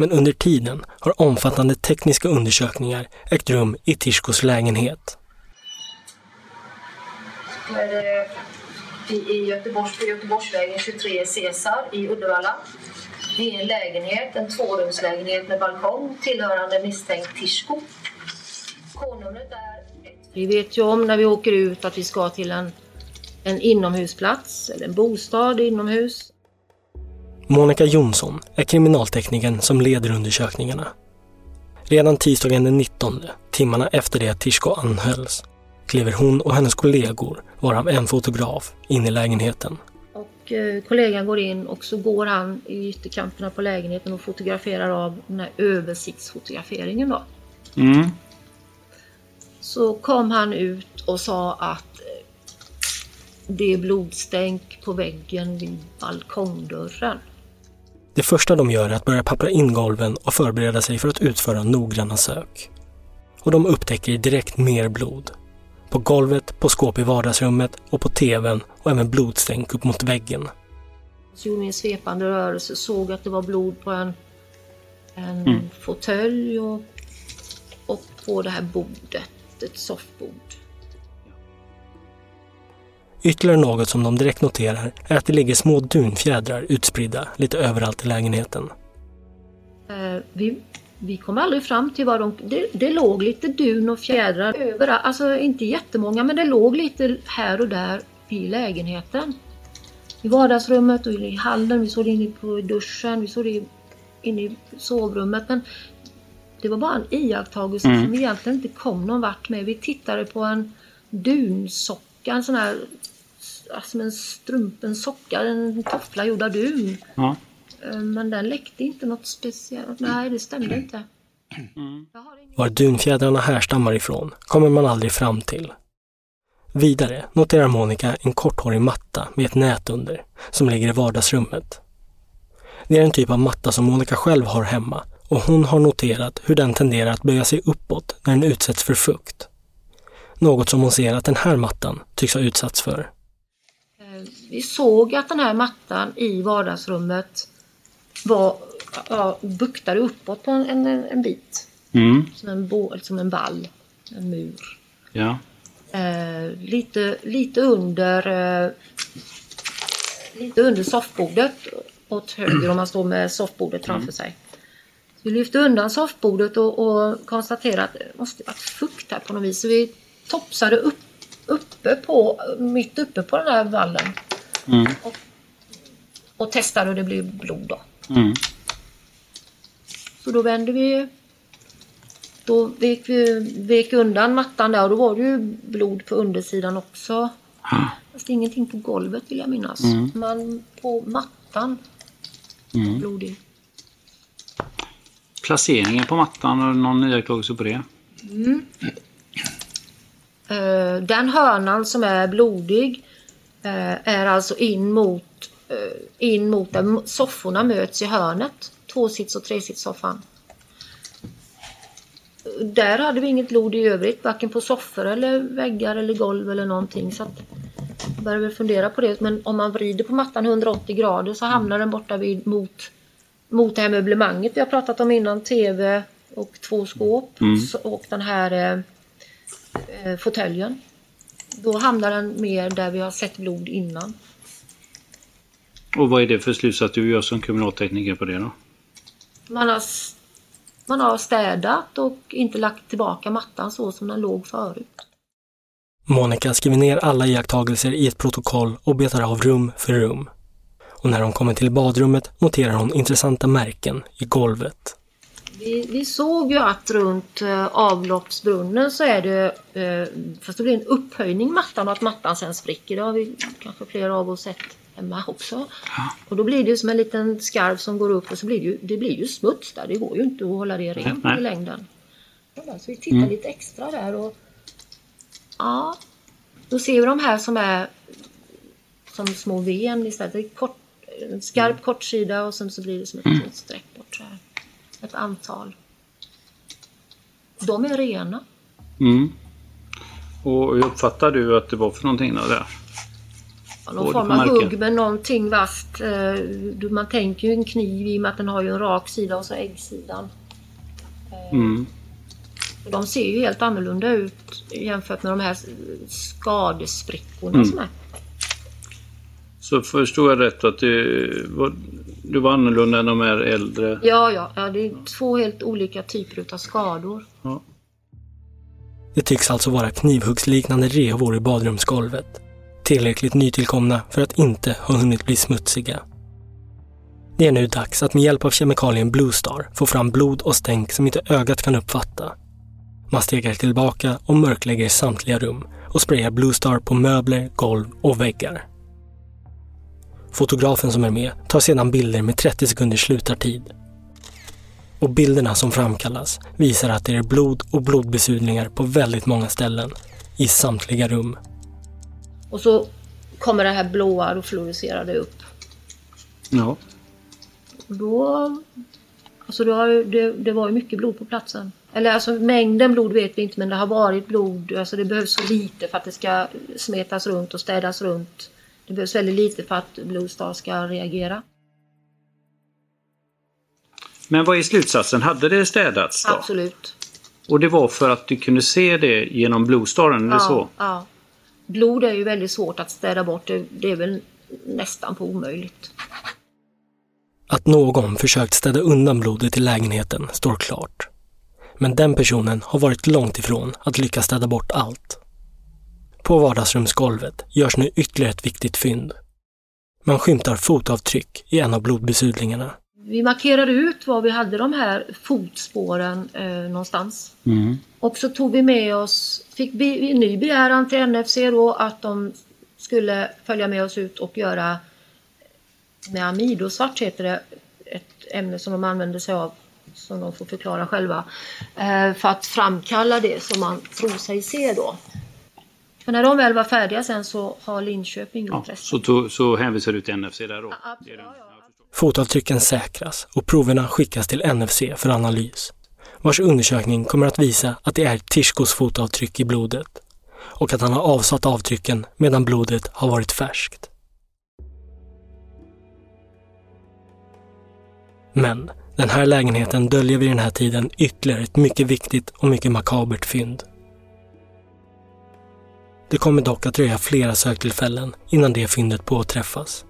Men under tiden har omfattande tekniska undersökningar ägt rum i Tishkos lägenhet. i Göteborgs, på Göteborgsvägen 23 Cesar i Uddevalla. Det är en lägenhet, en tvårumslägenhet med balkong tillhörande misstänkt Tishko. K-numret är... Vi vet ju om när vi åker ut att vi ska till en, en inomhusplats eller en bostad inomhus. Monica Jonsson är kriminalteknikern som leder undersökningarna. Redan tisdagen den 19, timmarna efter det att Tishko anhölls, kliver hon och hennes kollegor, varav en fotograf, in i lägenheten. Och eh, kollegan går in och så går han i ytterkanterna på lägenheten och fotograferar av den här översiktsfotograferingen då. Mm. Så kom han ut och sa att eh, det är blodstänk på väggen vid balkongdörren. Det första de gör är att börja pappra in golven och förbereda sig för att utföra noggranna sök. Och de upptäcker direkt mer blod. På golvet, på skåp i vardagsrummet och på tvn och även blodstänk upp mot väggen. Så gjorde en svepande rörelse såg att det var blod på en, en Mm. fåtölj och, och på det här bordet, ett soffbord. Ytterligare något som de direkt noterar är att det ligger små dunfjädrar utspridda lite överallt i lägenheten. Eh, vi, vi kom aldrig fram till vad de... Det, det låg lite dun och fjädrar överallt, alltså inte jättemånga men det låg lite här och där i lägenheten. I vardagsrummet och i hallen, vi såg det inne på duschen, vi såg det inne i sovrummet. Men det var bara en iakttagelse Mm. som vi egentligen inte kom någon vart med. Vi tittade på en dunsocka, en sån här alltså en strump, en socka, en toffla gjord av dun. Ja. Eh, Men den läckte inte något speciellt. Nej, det stämde inte. Var dunfjädrarna härstammar ifrån kommer man aldrig fram till. Vidare noterar Monica en korthårig matta med ett nät under som ligger i vardagsrummet. Det är en typ av matta som Monica själv har hemma och hon har noterat hur den tenderar att böja sig uppåt när den utsätts för fukt. Något som hon ser att den här mattan tycks ha utsatts för. Vi såg att den här mattan i vardagsrummet var ja, buktade uppåt på en, en, en bit. Mm. Som en, bo, som en ball, en mur. Ja. Eh, lite, lite under eh, lite under soffbordet åt höger om man står med soffbordet framför sig. Så vi lyfte undan soffbordet och, och konstaterade att det måste varit fukt här på något vis. Så vi topsade upp, uppe på, mitt uppe på den här vallen Mm. och testade och det blev blod då. Mm. Så då vände vi då vek vi vek undan mattan där och då var det ju blod på undersidan också. Fast ingenting på golvet vill jag minnas. Mm. Men på mattan Mm. blodig. Placeringen på mattan, har du någon iakttagelse på det? Mm. Eh, den hörnan som är blodig är alltså in mot, eh, in mot där sofforna möts i hörnet. Tvåsits och tresitssoffan. Där hade vi inget blod i övrigt, varken på soffor eller väggar eller golv eller någonting. Så att jag började väl fundera på det. Men om man vrider på mattan 180 grader så hamnar den borta vid, mot, mot det här möblemanget vi har pratat om innan. TV och två skåp Mm. och den här eh, eh, fåtöljen. Då hamnar den mer där vi har sett blod innan. Och vad är det för slutsats du gör som kriminaltekniker på det då? Man har, man har städat och inte lagt tillbaka mattan så som den låg förut. Monica skriver ner alla iakttagelser i ett protokoll och betar av rum för rum. Och när hon kommer till badrummet noterar hon intressanta märken i golvet. Vi, vi såg ju att runt eh, avloppsbrunnen så är det, eh, fast det blir en upphöjning mattan och att mattan sen spricker. Det har vi kanske flera av oss sett hemma också. Och då blir det ju som en liten skarv som går upp och så blir det ju, det blir ju smuts där. Det går ju inte att hålla det rent i längden. Så vi tittar Mm. lite extra där och ja, Då ser vi de här som är som små ven istället. Det är kort, en skarp Mm. kortsida och sen så blir det som ett litet streck bort så här. Ett antal. De är rena. Mm. Och hur uppfattar du att det var för någonting då där? Ja, Någon form av hugg med någonting vasst. Eh, Man tänker ju en kniv i och med att den har ju en rak sida och så äggsidan. Mm. Och De ser ju helt annorlunda ut jämfört med de här skadesprickorna Mm. som är. Så förstår jag rätt att du var, du var annorlunda än de här äldre? Ja, ja, ja, det är två helt olika typer utav skador. Ja. Det tycks alltså vara knivhuggsliknande revor i badrumsgolvet. Tillräckligt nytillkomna för att inte ha hunnit bli smutsiga. Det är nu dags att med hjälp av kemikalien Bluestar få fram blod och stänk som inte ögat kan uppfatta. Man stegar tillbaka och mörklägger samtliga rum och sprayar Bluestar på möbler, golv och väggar. Fotografen som är med tar sedan bilder med 30 sekunders slutartid. Och bilderna som framkallas visar att det är blod och blodbesudlingar på väldigt många ställen, i samtliga rum. Och så kommer det här blåa och fluorescerade upp. Ja. Då... Alltså då har, ju- det, det var ju mycket blod på platsen. Eller alltså mängden blod vet vi inte men det har varit blod. Alltså det behövs så lite för att det ska smetas runt och städas runt. Det behövs väldigt lite för att Bluestar ska reagera. Men vad är slutsatsen? Hade det städats då? Absolut. Och det var för att du kunde se det genom Bluestaren, eller så? ja. Blod är ju väldigt svårt att städa bort. Det, det är väl nästan på omöjligt. Att någon försökt städa undan blodet i lägenheten står klart. Men den personen har varit långt ifrån att lyckas städa bort allt. På vardagsrumsgolvet görs nu ytterligare ett viktigt fynd. Man skymtar fotavtryck i en av blodbesudlingarna. Vi markerade ut var vi hade de här fotspåren eh, någonstans. Mm. Och så tog vi med oss, fick be, en ny begäran till NFC då att de skulle följa med oss ut och göra med amidosvart heter det, ett ämne som de använder sig av som de får förklara själva. Eh, för att framkalla det som man tror sig se då. För när de väl var färdiga sen så har Linköping gjort resten. Så, så hänvisar du till NFC där då? Det. Fotavtrycken säkras och proverna skickas till NFC för analys, vars undersökning kommer att visa att det är Tishkos fotavtryck i blodet och att han har avsatt avtrycken medan blodet har varit färskt. Men den här lägenheten döljer vid den här tiden ytterligare ett mycket viktigt och mycket makabert fynd. Det kommer dock att dröja flera söktillfällen innan det fyndet påträffas.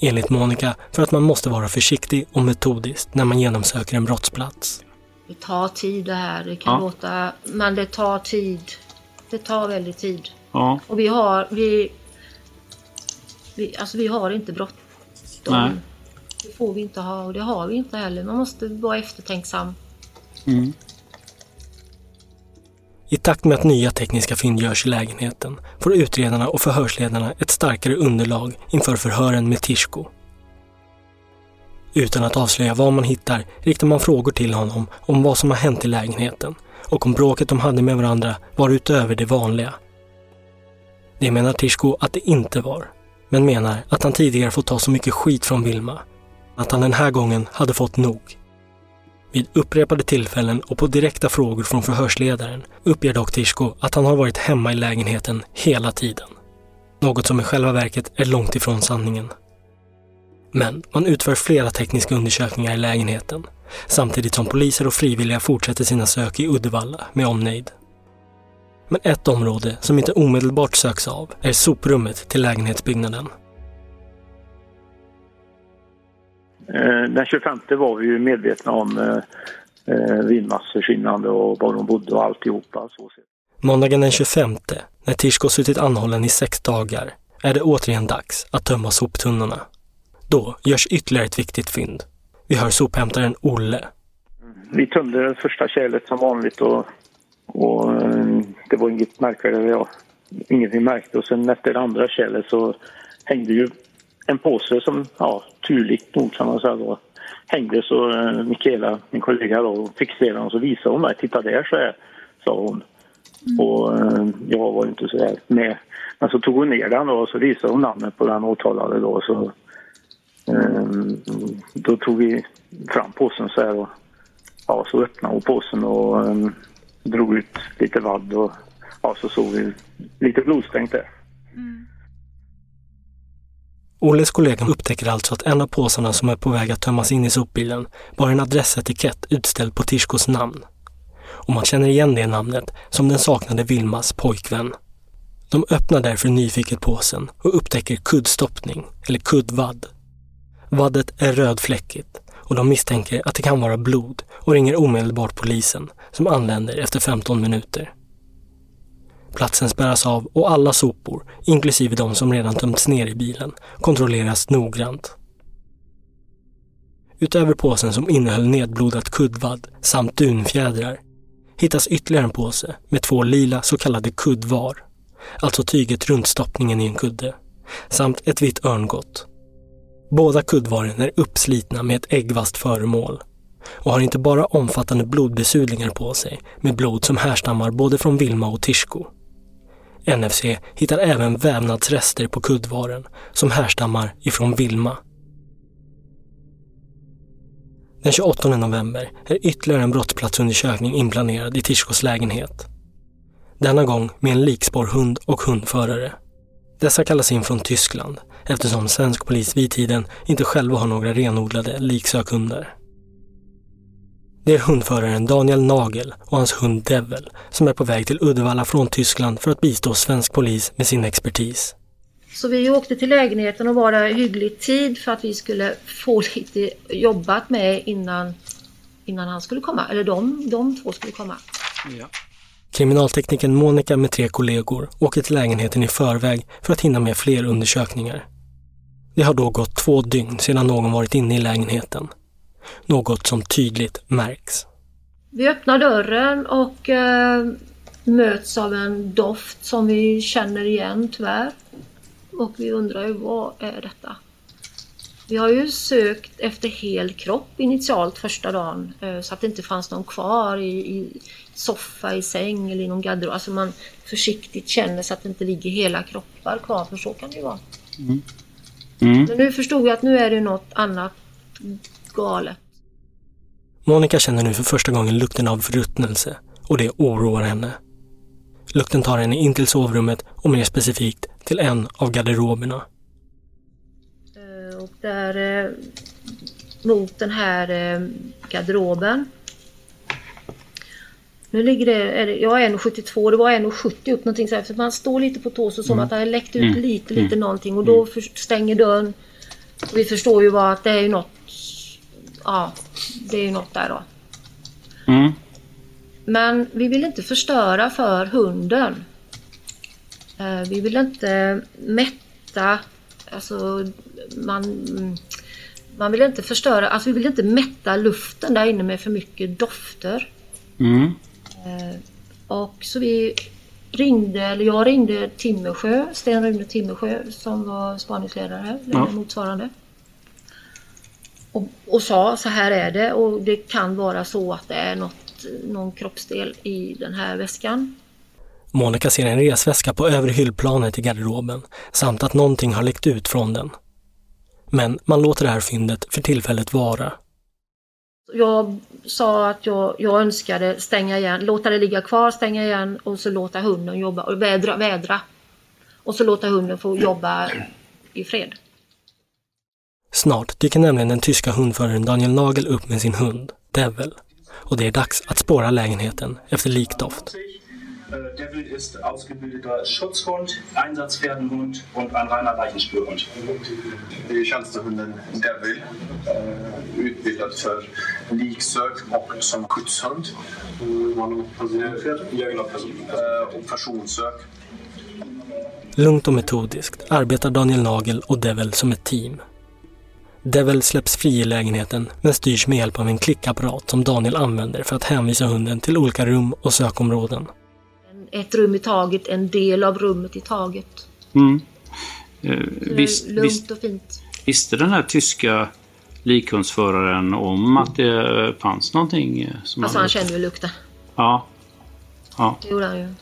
Enligt Monica för att man måste vara försiktig och metodisk när man genomsöker en brottsplats. Det tar tid det här. Det kan Ja. låta... Men det tar tid. Det tar väldigt tid. Ja. Och vi har... Vi, vi, alltså vi har inte bråttom. Nej. Det får vi inte ha och det har vi inte heller. Man måste vara eftertänksam. Mm. I takt med att nya tekniska fynd görs i lägenheten får utredarna och förhörsledarna ett starkare underlag inför förhören med Tishko. Utan att avslöja vad man hittar riktar man frågor till honom om vad som har hänt i lägenheten och om bråket de hade med varandra var utöver det vanliga. Det menar Tishko att det inte var, men menar att han tidigare fått ta så mycket skit från Vilma att han den här gången hade fått nog. Vid upprepade tillfällen och på direkta frågor från förhörsledaren uppger dock Tishko att han har varit hemma i lägenheten hela tiden. Något som i själva verket är långt ifrån sanningen. Men man utför flera tekniska undersökningar i lägenheten samtidigt som poliser och frivilliga fortsätter sina sök i Uddevalla med omnejd. Men ett område som inte omedelbart söks av är soprummet till lägenhetsbyggnaden. Den 25 var vi ju medvetna om eh, eh, Vilmas försvinnande och var hon bodde och alltihopa. Så. Måndagen den 25, när Tishko suttit anhållen i sex dagar, är det återigen dags att tömma soptunnorna. Då görs ytterligare ett viktigt fynd. Vi hör sophämtaren Olle. Vi tömde det första kärlet som vanligt och, och eh, det var inget märkvärdigt. Ja, ingenting märkte och sen efter det andra kärlet så hängde ju en påse som, ja, turligt nog kan man säga då, hängde så eh, Mikaela, min kollega då, fixerade och så visade hon mig. Titta där så är, sa hon. Mm. Och eh, jag var inte så där med. Men så tog hon ner den då och så visade hon namnet på den åtalade då. Så, eh, då tog vi fram påsen så här och ja, så öppnade hon påsen och eh, drog ut lite vadd och ja, så såg vi lite blodstänkt där. Olles kollega upptäcker alltså att en av påsarna som är på väg att tömmas in i sopbilen bar en adressetikett utställd på Tishkos namn. Och man känner igen det namnet som den saknade Vilmas pojkvän. De öppnar därför nyfiket påsen och upptäcker kuddstoppning, eller kuddvadd. Vaddet är rödfläckigt och de misstänker att det kan vara blod och ringer omedelbart polisen som anländer efter 15 minuter. Platsen spärras av och alla sopor, inklusive de som redan tömts ner i bilen, kontrolleras noggrant. Utöver påsen som innehöll nedblodat kuddvadd samt dunfjädrar hittas ytterligare en påse med två lila så kallade kuddvar, alltså tyget runt stoppningen i en kudde, samt ett vitt örngott. Båda kuddvaren är uppslitna med ett äggvast föremål och har inte bara omfattande blodbesudlingar på sig med blod som härstammar både från Vilma och Tishko. NFC hittar även vävnadsrester på kuddvaren som härstammar ifrån Vilma. Den 28 november är ytterligare en brottsplatsundersökning inplanerad i Tishkos lägenhet. Denna gång med en likspårhund och hundförare. Dessa kallas in från Tyskland eftersom svensk polis vid tiden inte själva har några renodlade liksökhundar. Det är hundföraren Daniel Nagel och hans hund Devil som är på väg till Uddevalla från Tyskland för att bistå svensk polis med sin expertis. Så vi åkte till lägenheten och var där hygglig tid för att vi skulle få lite jobbat med innan, innan han skulle komma. Eller de, de två skulle komma. Ja. Kriminaltekniken Monica med tre kollegor åker till lägenheten i förväg för att hinna med fler undersökningar. Det har då gått två dygn sedan någon varit inne i lägenheten. Något som tydligt märks. Vi öppnar dörren och eh, möts av en doft som vi känner igen tyvärr. Och vi undrar ju vad är detta? Vi har ju sökt efter hel kropp initialt första dagen eh, så att det inte fanns någon kvar i, i soffa, i säng eller i någon garderob. Alltså man försiktigt känner så att det inte ligger hela kroppar kvar för så kan det ju vara. Mm. Mm. Men nu förstod jag att nu är det något annat galet. Monica känner nu för första gången lukten av förruttnelse och det oroar henne. Lukten tar henne in till sovrummet och mer specifikt till en av garderoberna. Eh, Och där eh, mot den här eh, garderoben. Nu ligger det, är det jag är 1,72, det var 1,70 upp någonting så här, för man står lite på tå så som Mm. att det har läckt ut Mm. lite, lite Mm. någonting och då för, stänger dörren. Och vi förstår ju vad att det är ju något, ja, det är ju något där då. Mm. Men vi vill inte förstöra för hunden. Eh, Vi vill inte mätta, alltså man, man vill inte förstöra, alltså vi vill inte mätta luften där inne med för mycket dofter. Mm. Eh, Och så vi ringde, eller jag ringde Timmersjö, Sten Rune Timmersjö som var spaningsledare, Ja. eller motsvarande. Och, och sa så här är det och det kan vara så att det är något, någon kroppsdel i den här väskan. Monica ser en resväska på övre hyllplanet i garderoben samt att någonting har läckt ut från den. Men man låter det här fyndet för tillfället vara. Jag sa att jag, jag önskade stänga igen, låta det ligga kvar, stänga igen och så låta hunden jobba och vädra, vädra. Och så låta hunden få jobba i fred. Snart dyker nämligen den tyska hundföraren Daniel Nagel upp med sin hund, Devil. Och det är dags att spåra lägenheten efter likdoft. Äh, Devil ist ausgebildeter Schutzhund, Einsatzpferdenhund und ein reiner Leichenspürhund. Die tjänstehunden Devil, eh, utbildad för liksök och som skyddshund. Ja, genau, person- och personsök. Lugnt och metodiskt arbetar Daniel Nagel och Devil som ett team. Devil släpps fri i lägenheten men styrs med hjälp av en klickapparat som Daniel använder för att hänvisa hunden till olika rum och sökområden. Ett rum i taget, en del av rummet i taget. Mm. Eh, Visst, lugnt visst, och fint. visste den här tyska likhundsföraren om att det fanns någonting eh, som Alltså han hade- kände ju lukten. Ja. Ja. Det gjorde han ju.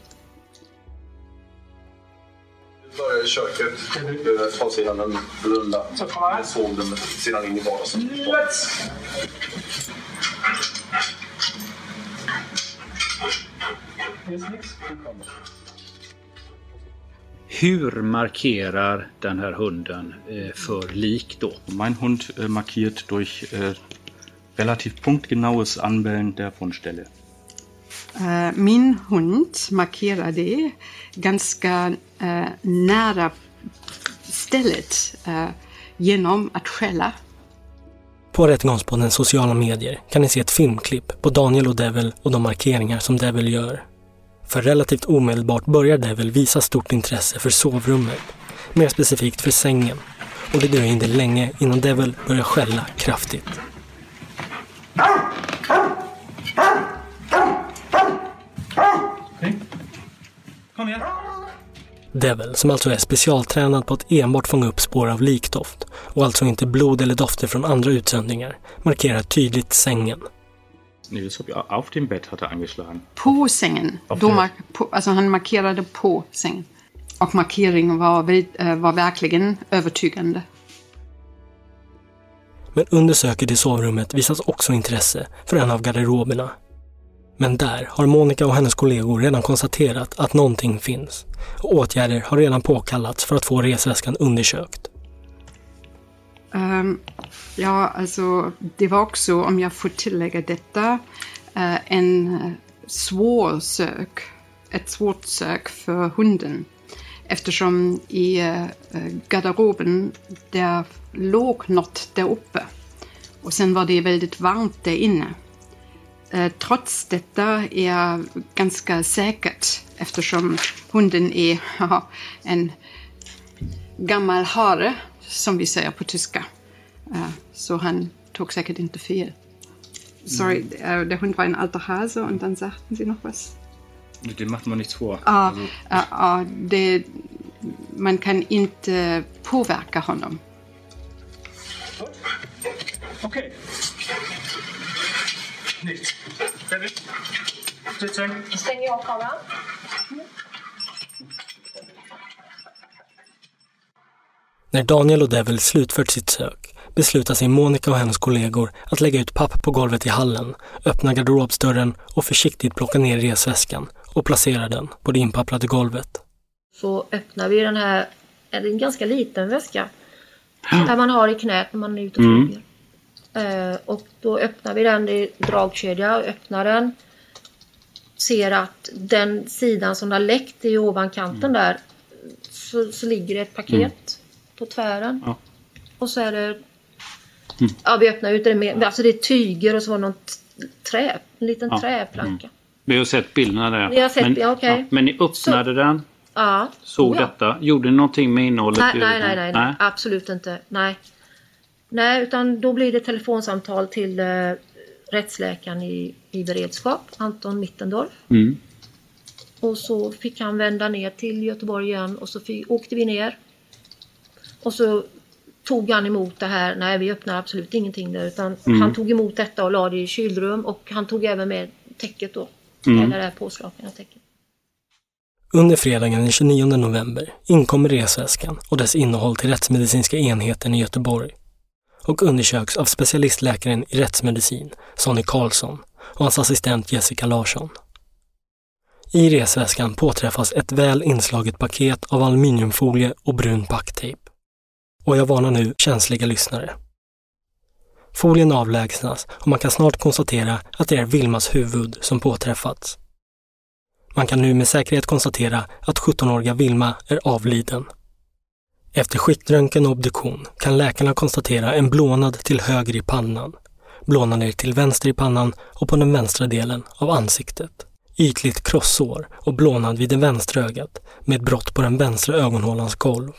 Börjar i köket, eh, ta sedan en runda med sovrummet, sedan in i vardagsrummet. Hur markerar den här hunden eh, för lik då? Mein Hund äh, markiert durch äh, relativ punktgenaues Anbellen der Fundstelle. Eh, min hund markerade ganska eh, nära stället eh, genom att skälla. På Rättegångspoddens sociala medier kan ni se ett filmklipp på Daniel och Devil och de markeringar som Devil gör. För relativt omedelbart börjar Devil visa stort intresse för sovrummet, mer specifikt för sängen. Och det dröjer inte länge innan Devil börjar skälla kraftigt. Kom igen. Devil, som alltså är specialtränad på att enbart fånga upp spår av likdoft och alltså inte blod eller dofter från andra utsöndringar, markerar tydligt sängen. Nils habe auf dem Bett hat er angeschlagen. På sängen. Då mark- på, alltså han markerade på sängen. Och markeringen var, eh, var verkligen övertygande. Men under söket i sovrummet visas också intresse för en av garderoberna. Men där har Monica och hennes kollegor redan konstaterat att någonting finns och åtgärder har redan påkallats för att få resväskan undersökt. Um, ja, alltså det var också, om jag får tillägga detta, uh, en svår sök. Ett svårt sök för hunden. Eftersom i uh, garderoben där låg något där uppe. Och sen var det väldigt varmt där inne. Eh, Trots detta är ganska säkert eftersom hunden är en gammal hare, som vi säger på tyska. Eh, Så han tog säkert inte fel. Sorry, äh, der Hund war ein alter Hase und dann sagten Sie noch was? Dem macht man nichts vor. Ja, Also, ja, ja, det, man kan inte påverka honom. Okej. Nichts. Fertig. Sitzsäng. Stänger av kameran. När Daniel och Devil slutfört sitt sök beslutar sig Monica och hennes kollegor att lägga ut papp på golvet i hallen, öppna garderobsdörren och försiktigt plocka ner resväskan och placera den på det inpapprade golvet. Så öppnar vi den här, är det en ganska liten väska. Där man har i knät när man är ute och Mm. Eh, och då öppnar vi den i dragkedja, öppnar den. Ser att den sidan som har läckt i ovankanten där så, så ligger det ett paket Mm. på tvären. Ja. Och så är det... Mm. Ja, vi öppnar ut det med... Alltså det är tyger och så var det något trä, en liten Ja. träplanka. Vi har sett bilderna där. Ni har sett- men, ja, okej. men ni öppnade den, Ja. såg Oh, ja. detta. Gjorde ni någonting med innehållet? Nej, nej, nej, nej, nej, absolut inte. Nej. Nej, utan då blir det telefonsamtal till eh, rättsläkaren i, i beredskap, Anton Mittendorf. Mm. Och så fick han vända ner till Göteborg igen och så fick, åkte vi ner. Och så tog han emot det här. Nej, vi öppnar absolut ingenting där. Utan Mm. han tog emot detta och la det i kylrum och han tog även med täcket då. Mm. Eller det här täcket. Under fredagen den 29 november inkommer resväskan och dess innehåll till rättsmedicinska enheten i Göteborg och undersöks av specialistläkaren i rättsmedicin, Sonny Karlsson, och hans assistent Jessica Larsson. I resväskan påträffas ett väl inslaget paket av aluminiumfolie och brun packtejp. Och jag varnar nu känsliga lyssnare. Folien avlägsnas och man kan snart konstatera att det är Vilmas huvud som påträffats. Man kan nu med säkerhet konstatera att 17-åriga Vilma är avliden. Efter skiktröntgen och obduktion kan läkarna konstatera en blånad till höger i pannan, blånader till vänster i pannan och på den vänstra delen av ansiktet. Ytligt krossår och blånad vid det vänstra ögat med brott på den vänstra ögonhålans golv.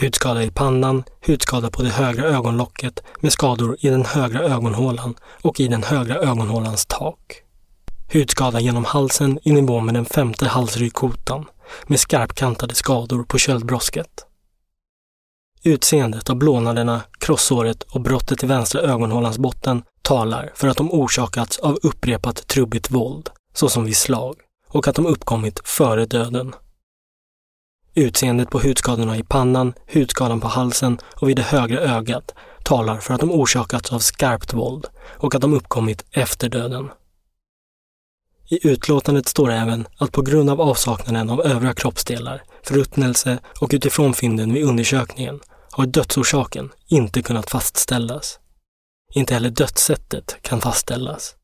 Hudskada i pannan, hudskada på det högra ögonlocket med skador i den högra ögonhålan och i den högra ögonhålans tak. Hudskada genom halsen i nivå med den femte halsryggkotan med skarpkantade skador på köldbrosket. Utseendet av blånaderna, krossåret och brottet i vänstra ögonhålans botten talar för att de orsakats av upprepat trubbigt våld, såsom vid slag, och att de uppkommit före döden. Utseendet på hudskadorna i pannan, hudskadan på halsen och vid det högra ögat talar för att de orsakats av skarpt våld och att de uppkommit efter döden. I utlåtandet står även att på grund av avsaknaden av övriga kroppsdelar, förruttnelse och utifrån fynden vid undersökningen har dödsorsaken inte kunnat fastställas. Inte heller dödssättet kan fastställas.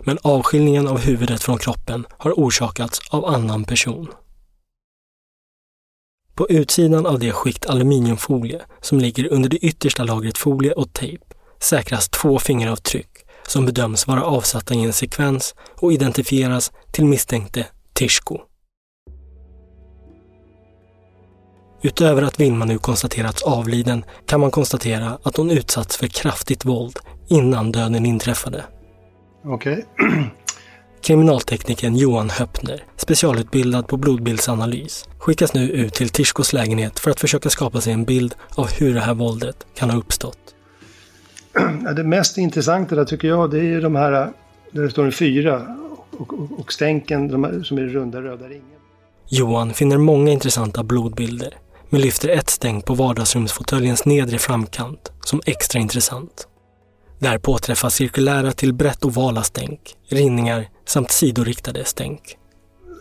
Men avskiljningen av huvudet från kroppen har orsakats av annan person. På utsidan av det skikt aluminiumfolie som ligger under det yttersta lagret folie och tejp säkras två fingeravtryck som bedöms vara avsatta i en sekvens och identifieras till misstänkte Tishko. Utöver att Vilma nu konstaterats avliden kan man konstatera att hon utsatts för kraftigt våld innan döden inträffade. Okej. Kriminalteknikern Johan Höppner, specialutbildad på blodbildsanalys, skickas nu ut till Tishkos lägenhet för att försöka skapa sig en bild av hur det här våldet kan ha uppstått. (clears throat) Det mest intressanta där tycker jag det är ju de här där det står en fyra och, och, och stänken de som är runda röda ringen. Johan finner många intressanta blodbilder, men lyfter ett stänk på vardagsrumsfåtöljens nedre framkant som extra intressant. Där påträffas cirkulära till brett ovala stänk, rinningar samt sidoriktade stänk.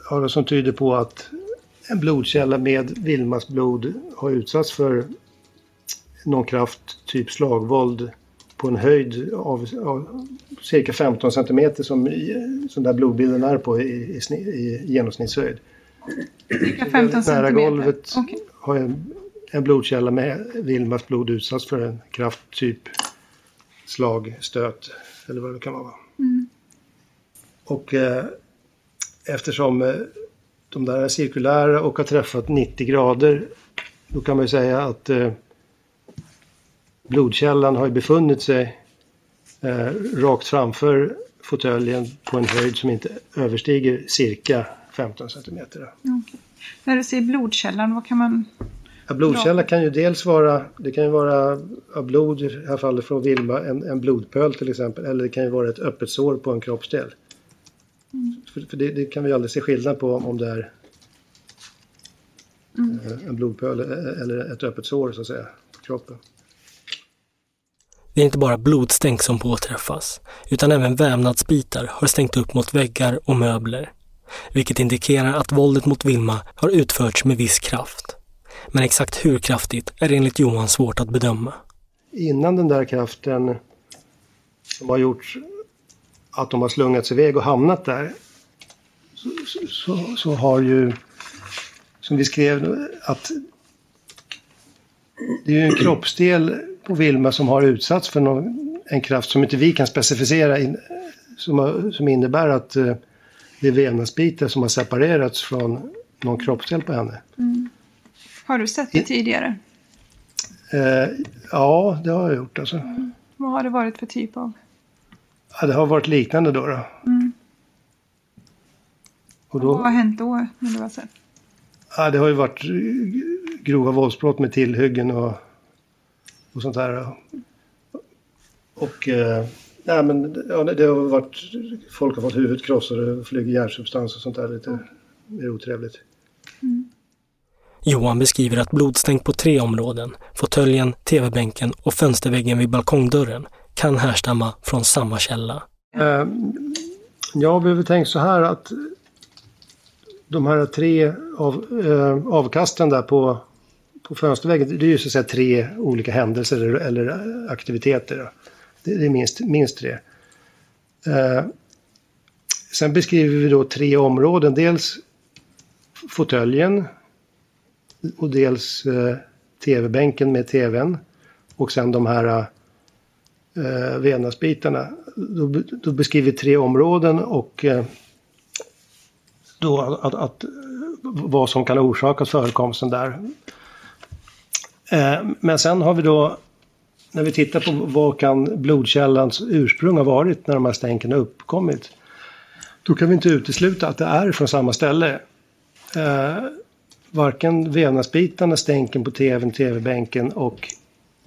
Ja, det som tyder på att en blodkälla med Vilmas blod har utsatts för någon kraft, typ slagvåld, på en höjd av, av cirka 15 centimeter som, som där blodbilden är på i, i, i genomsnittshöjd. Cirka 15 Nära centimeter? golvet Okej. har en, en blodkälla med Vilmas blod utsatts för en kraft, typ slag, stöt eller vad det kan vara. Mm. Och eh, eftersom eh, de där är cirkulära och har träffat 90 grader då kan man ju säga att eh, blodkällan har ju befunnit sig eh, rakt framför fåtöljen på en höjd som inte överstiger cirka 15 centimeter. Okej. När du säger blodkällan, vad kan man... Ja, blodkälla kan ju dels vara, det kan ju vara av blod, i det här fallet från Vilma, en, en blodpöl till exempel. Eller det kan ju vara ett öppet sår på en kroppsdel. Mm. För, för det, det kan vi aldrig se skillnad på om det är Mm. eh, en blodpöl eller ett öppet sår så att säga på kroppen. Det är inte bara blodstänk som påträffas, utan även vävnadsbitar har stängt upp mot väggar och möbler. Vilket indikerar att våldet mot Vilma har utförts med viss kraft. Men exakt hur kraftigt är enligt Johan svårt att bedöma. Innan den där kraften som har gjort att de har slungats iväg och hamnat där så, så, så har ju, som vi skrev, att det är ju en kroppsdel på Vilma som har utsatts för någon, en kraft som inte vi kan specificera in, som, som innebär att eh, det är vävnadsbitar som har separerats från någon kroppsdel på henne. Mm. Har du sett det tidigare? Eh, ja, det har jag gjort alltså. Vad har det varit för typ av? Ja, det har varit liknande då. då. Mm. Och Vad då har hänt då när du har sett? ja, det har ju varit grova våldsbrott med tillhyggen och, och sånt där. Och eh, nej, men, ja, det har varit, folk har fått huvudet krossade och flyger hjärnsubstans och sånt där lite mer otrevligt. Johan beskriver att blodstänk på tre områden, fåtöljen, tv-bänken och fönsterväggen vid balkongdörren, kan härstamma från samma källa. Eh, jag behöver tänka så här att de här tre av, eh, avkasten där på, på fönsterväggen, det är ju så att säga tre olika händelser eller, eh, aktiviteter. Det, är minst, minst tre. Eh, sen beskriver vi då tre områden. Dels fåtöljen och dels eh, tv-bänken med tvn. Och sen de här eh, vävnadsbitarna. Då, då beskriver vi tre områden och eh, då att, att, vad som kan ha orsakat förekomsten där. Eh, men sen har vi då när vi tittar på vad kan blodkällans ursprung ha varit när de här stänken har uppkommit. Då kan vi inte utesluta att det är från samma ställe. Eh, varken vävnadsbitarna, stänken på tvn, tv-bänken och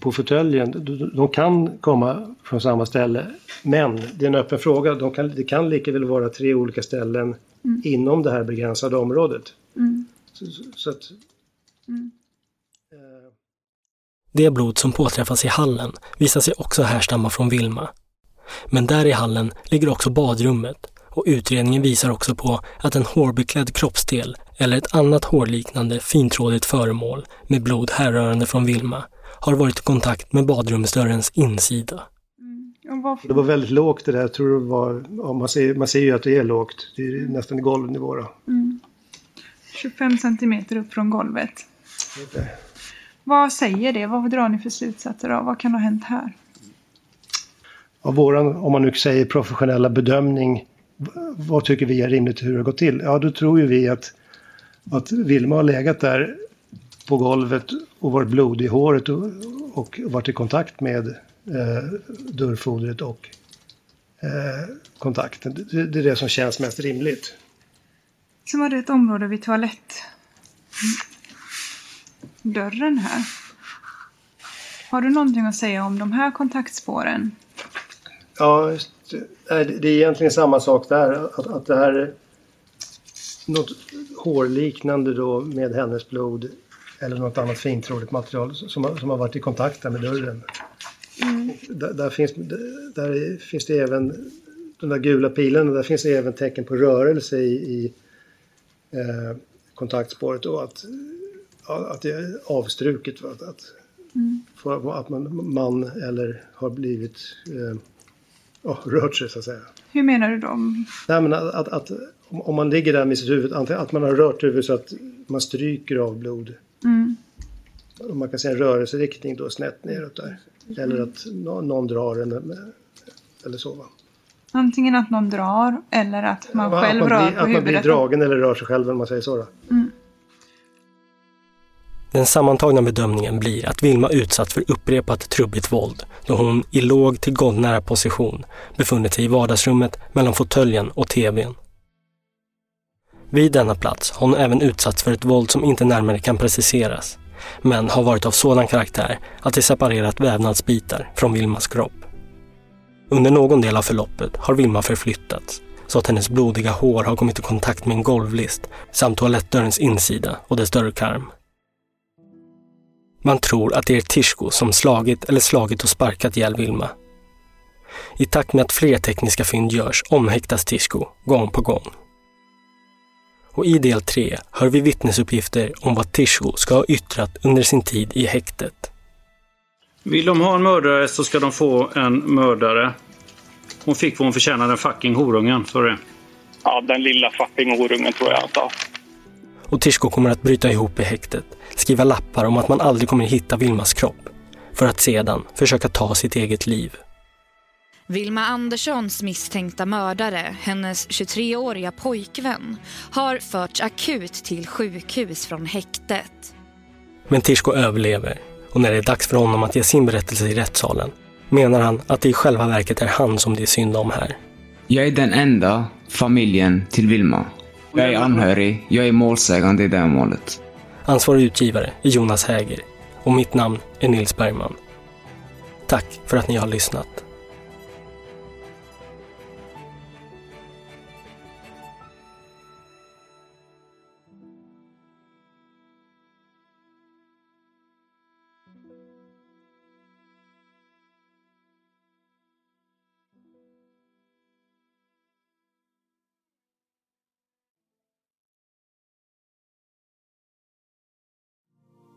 på fåtöljen, de, kan komma från samma ställe. Men det är en öppen fråga. De kan, det kan lika väl vara tre olika ställen Mm. inom det här begränsade området. Mm. Så, så, så att Det blod som påträffas i hallen visar sig också härstamma från Vilma. Men där i hallen ligger också badrummet och utredningen visar också på att en hårbeklädd kroppsdel eller ett annat hårliknande fintrådigt föremål med blod härrörande från Vilma har varit i kontakt med badrumsdörrens insida. Det var väldigt lågt det där. Jag tror det var, ja, man, ser, man ser ju att det är lågt. Det är nästan i golvnivå. Då. Mm. 25 centimeter upp från golvet. Okay. Vad säger det? Vad drar ni för slutsatser av? Vad kan ha hänt här? Av våran, om man nu säger professionella bedömning, vad tycker vi är rimligt hur det har gått till? Ja, då tror ju vi att, att Vilma har legat där på golvet och varit blodig i håret och, och varit i kontakt med eh, dörrfodret och eh, kontakten. Det, det, är det som känns mest rimligt. Så var det ett område vid toalettdörren här. Har du någonting att säga om de här kontaktspåren? Ja, det är egentligen samma sak där. Att, att det här är något hårliknande då med hennes blod eller något annat fintrådigt material som, som har varit i kontakt med dörren. Mm. Där, där, finns, där finns det även den där gula pilen och där finns det även tecken på rörelse i, i eh, kontaktspåret och att, att det är avstruket. Att, att, mm. för, att man, man eller har blivit eh, oh, rört sig så att säga. Hur menar du då? Nej, men att, att, att om man ligger där med sitt huvud, att man har rört huvudet så att man stryker av blod. Mm. Man kan säga en rörelseriktning då snett neråt där. Eller mm. att någon drar en eller så. Va? Antingen att någon drar eller att man ja, själv att man rör blir, på huvudet. Att man blir dragen eller rör sig själv om man säger så. Mm. Den sammantagna bedömningen blir att Vilma utsatts för upprepat trubbigt våld då hon i låg till golvnära position befunnit sig i vardagsrummet mellan fåtöljen och tvn. Vid denna plats har hon även utsatts för ett våld som inte närmare kan preciseras, men har varit av sådan karaktär att det separerat vävnadsbitar från Vilmas kropp. Under någon del av förloppet har Vilma förflyttats så att hennes blodiga hår har kommit i kontakt med en golvlist samt toalettdörrens insida och dess dörrkarm. Man tror att det är Tishko som slagit eller slagit och sparkat ihjäl Vilma. I takt med att fler tekniska fynd görs omhäktas Tishko gång på gång. Och i del 3 hör vi vittnesuppgifter om vad Tishko ska ha yttrat under sin tid i häktet. Vill de ha en mördare så ska de få en mördare. Hon fick vad hon förtjänade, den fucking horungen. Så det. Ja, den lilla fucking horungen tror jag att Och Tishko kommer att bryta ihop i häktet, skriva lappar om att man aldrig kommer hitta Vilmas kropp, för att sedan försöka ta sitt eget liv. Vilma Anderssons misstänkta mördare, hennes 23-åriga pojkvän, har förts akut till sjukhus från häktet. Men Tishko överlever och när det är dags för honom att ge sin berättelse i rättssalen menar han att det i själva verket är han som det är synd om här. Jag är den enda familjen till Vilma. Jag är anhörig, jag är målsägande i det här målet. Ansvarig utgivare är Jonas Häger och mitt namn är Nils Bergman. Tack för att ni har lyssnat.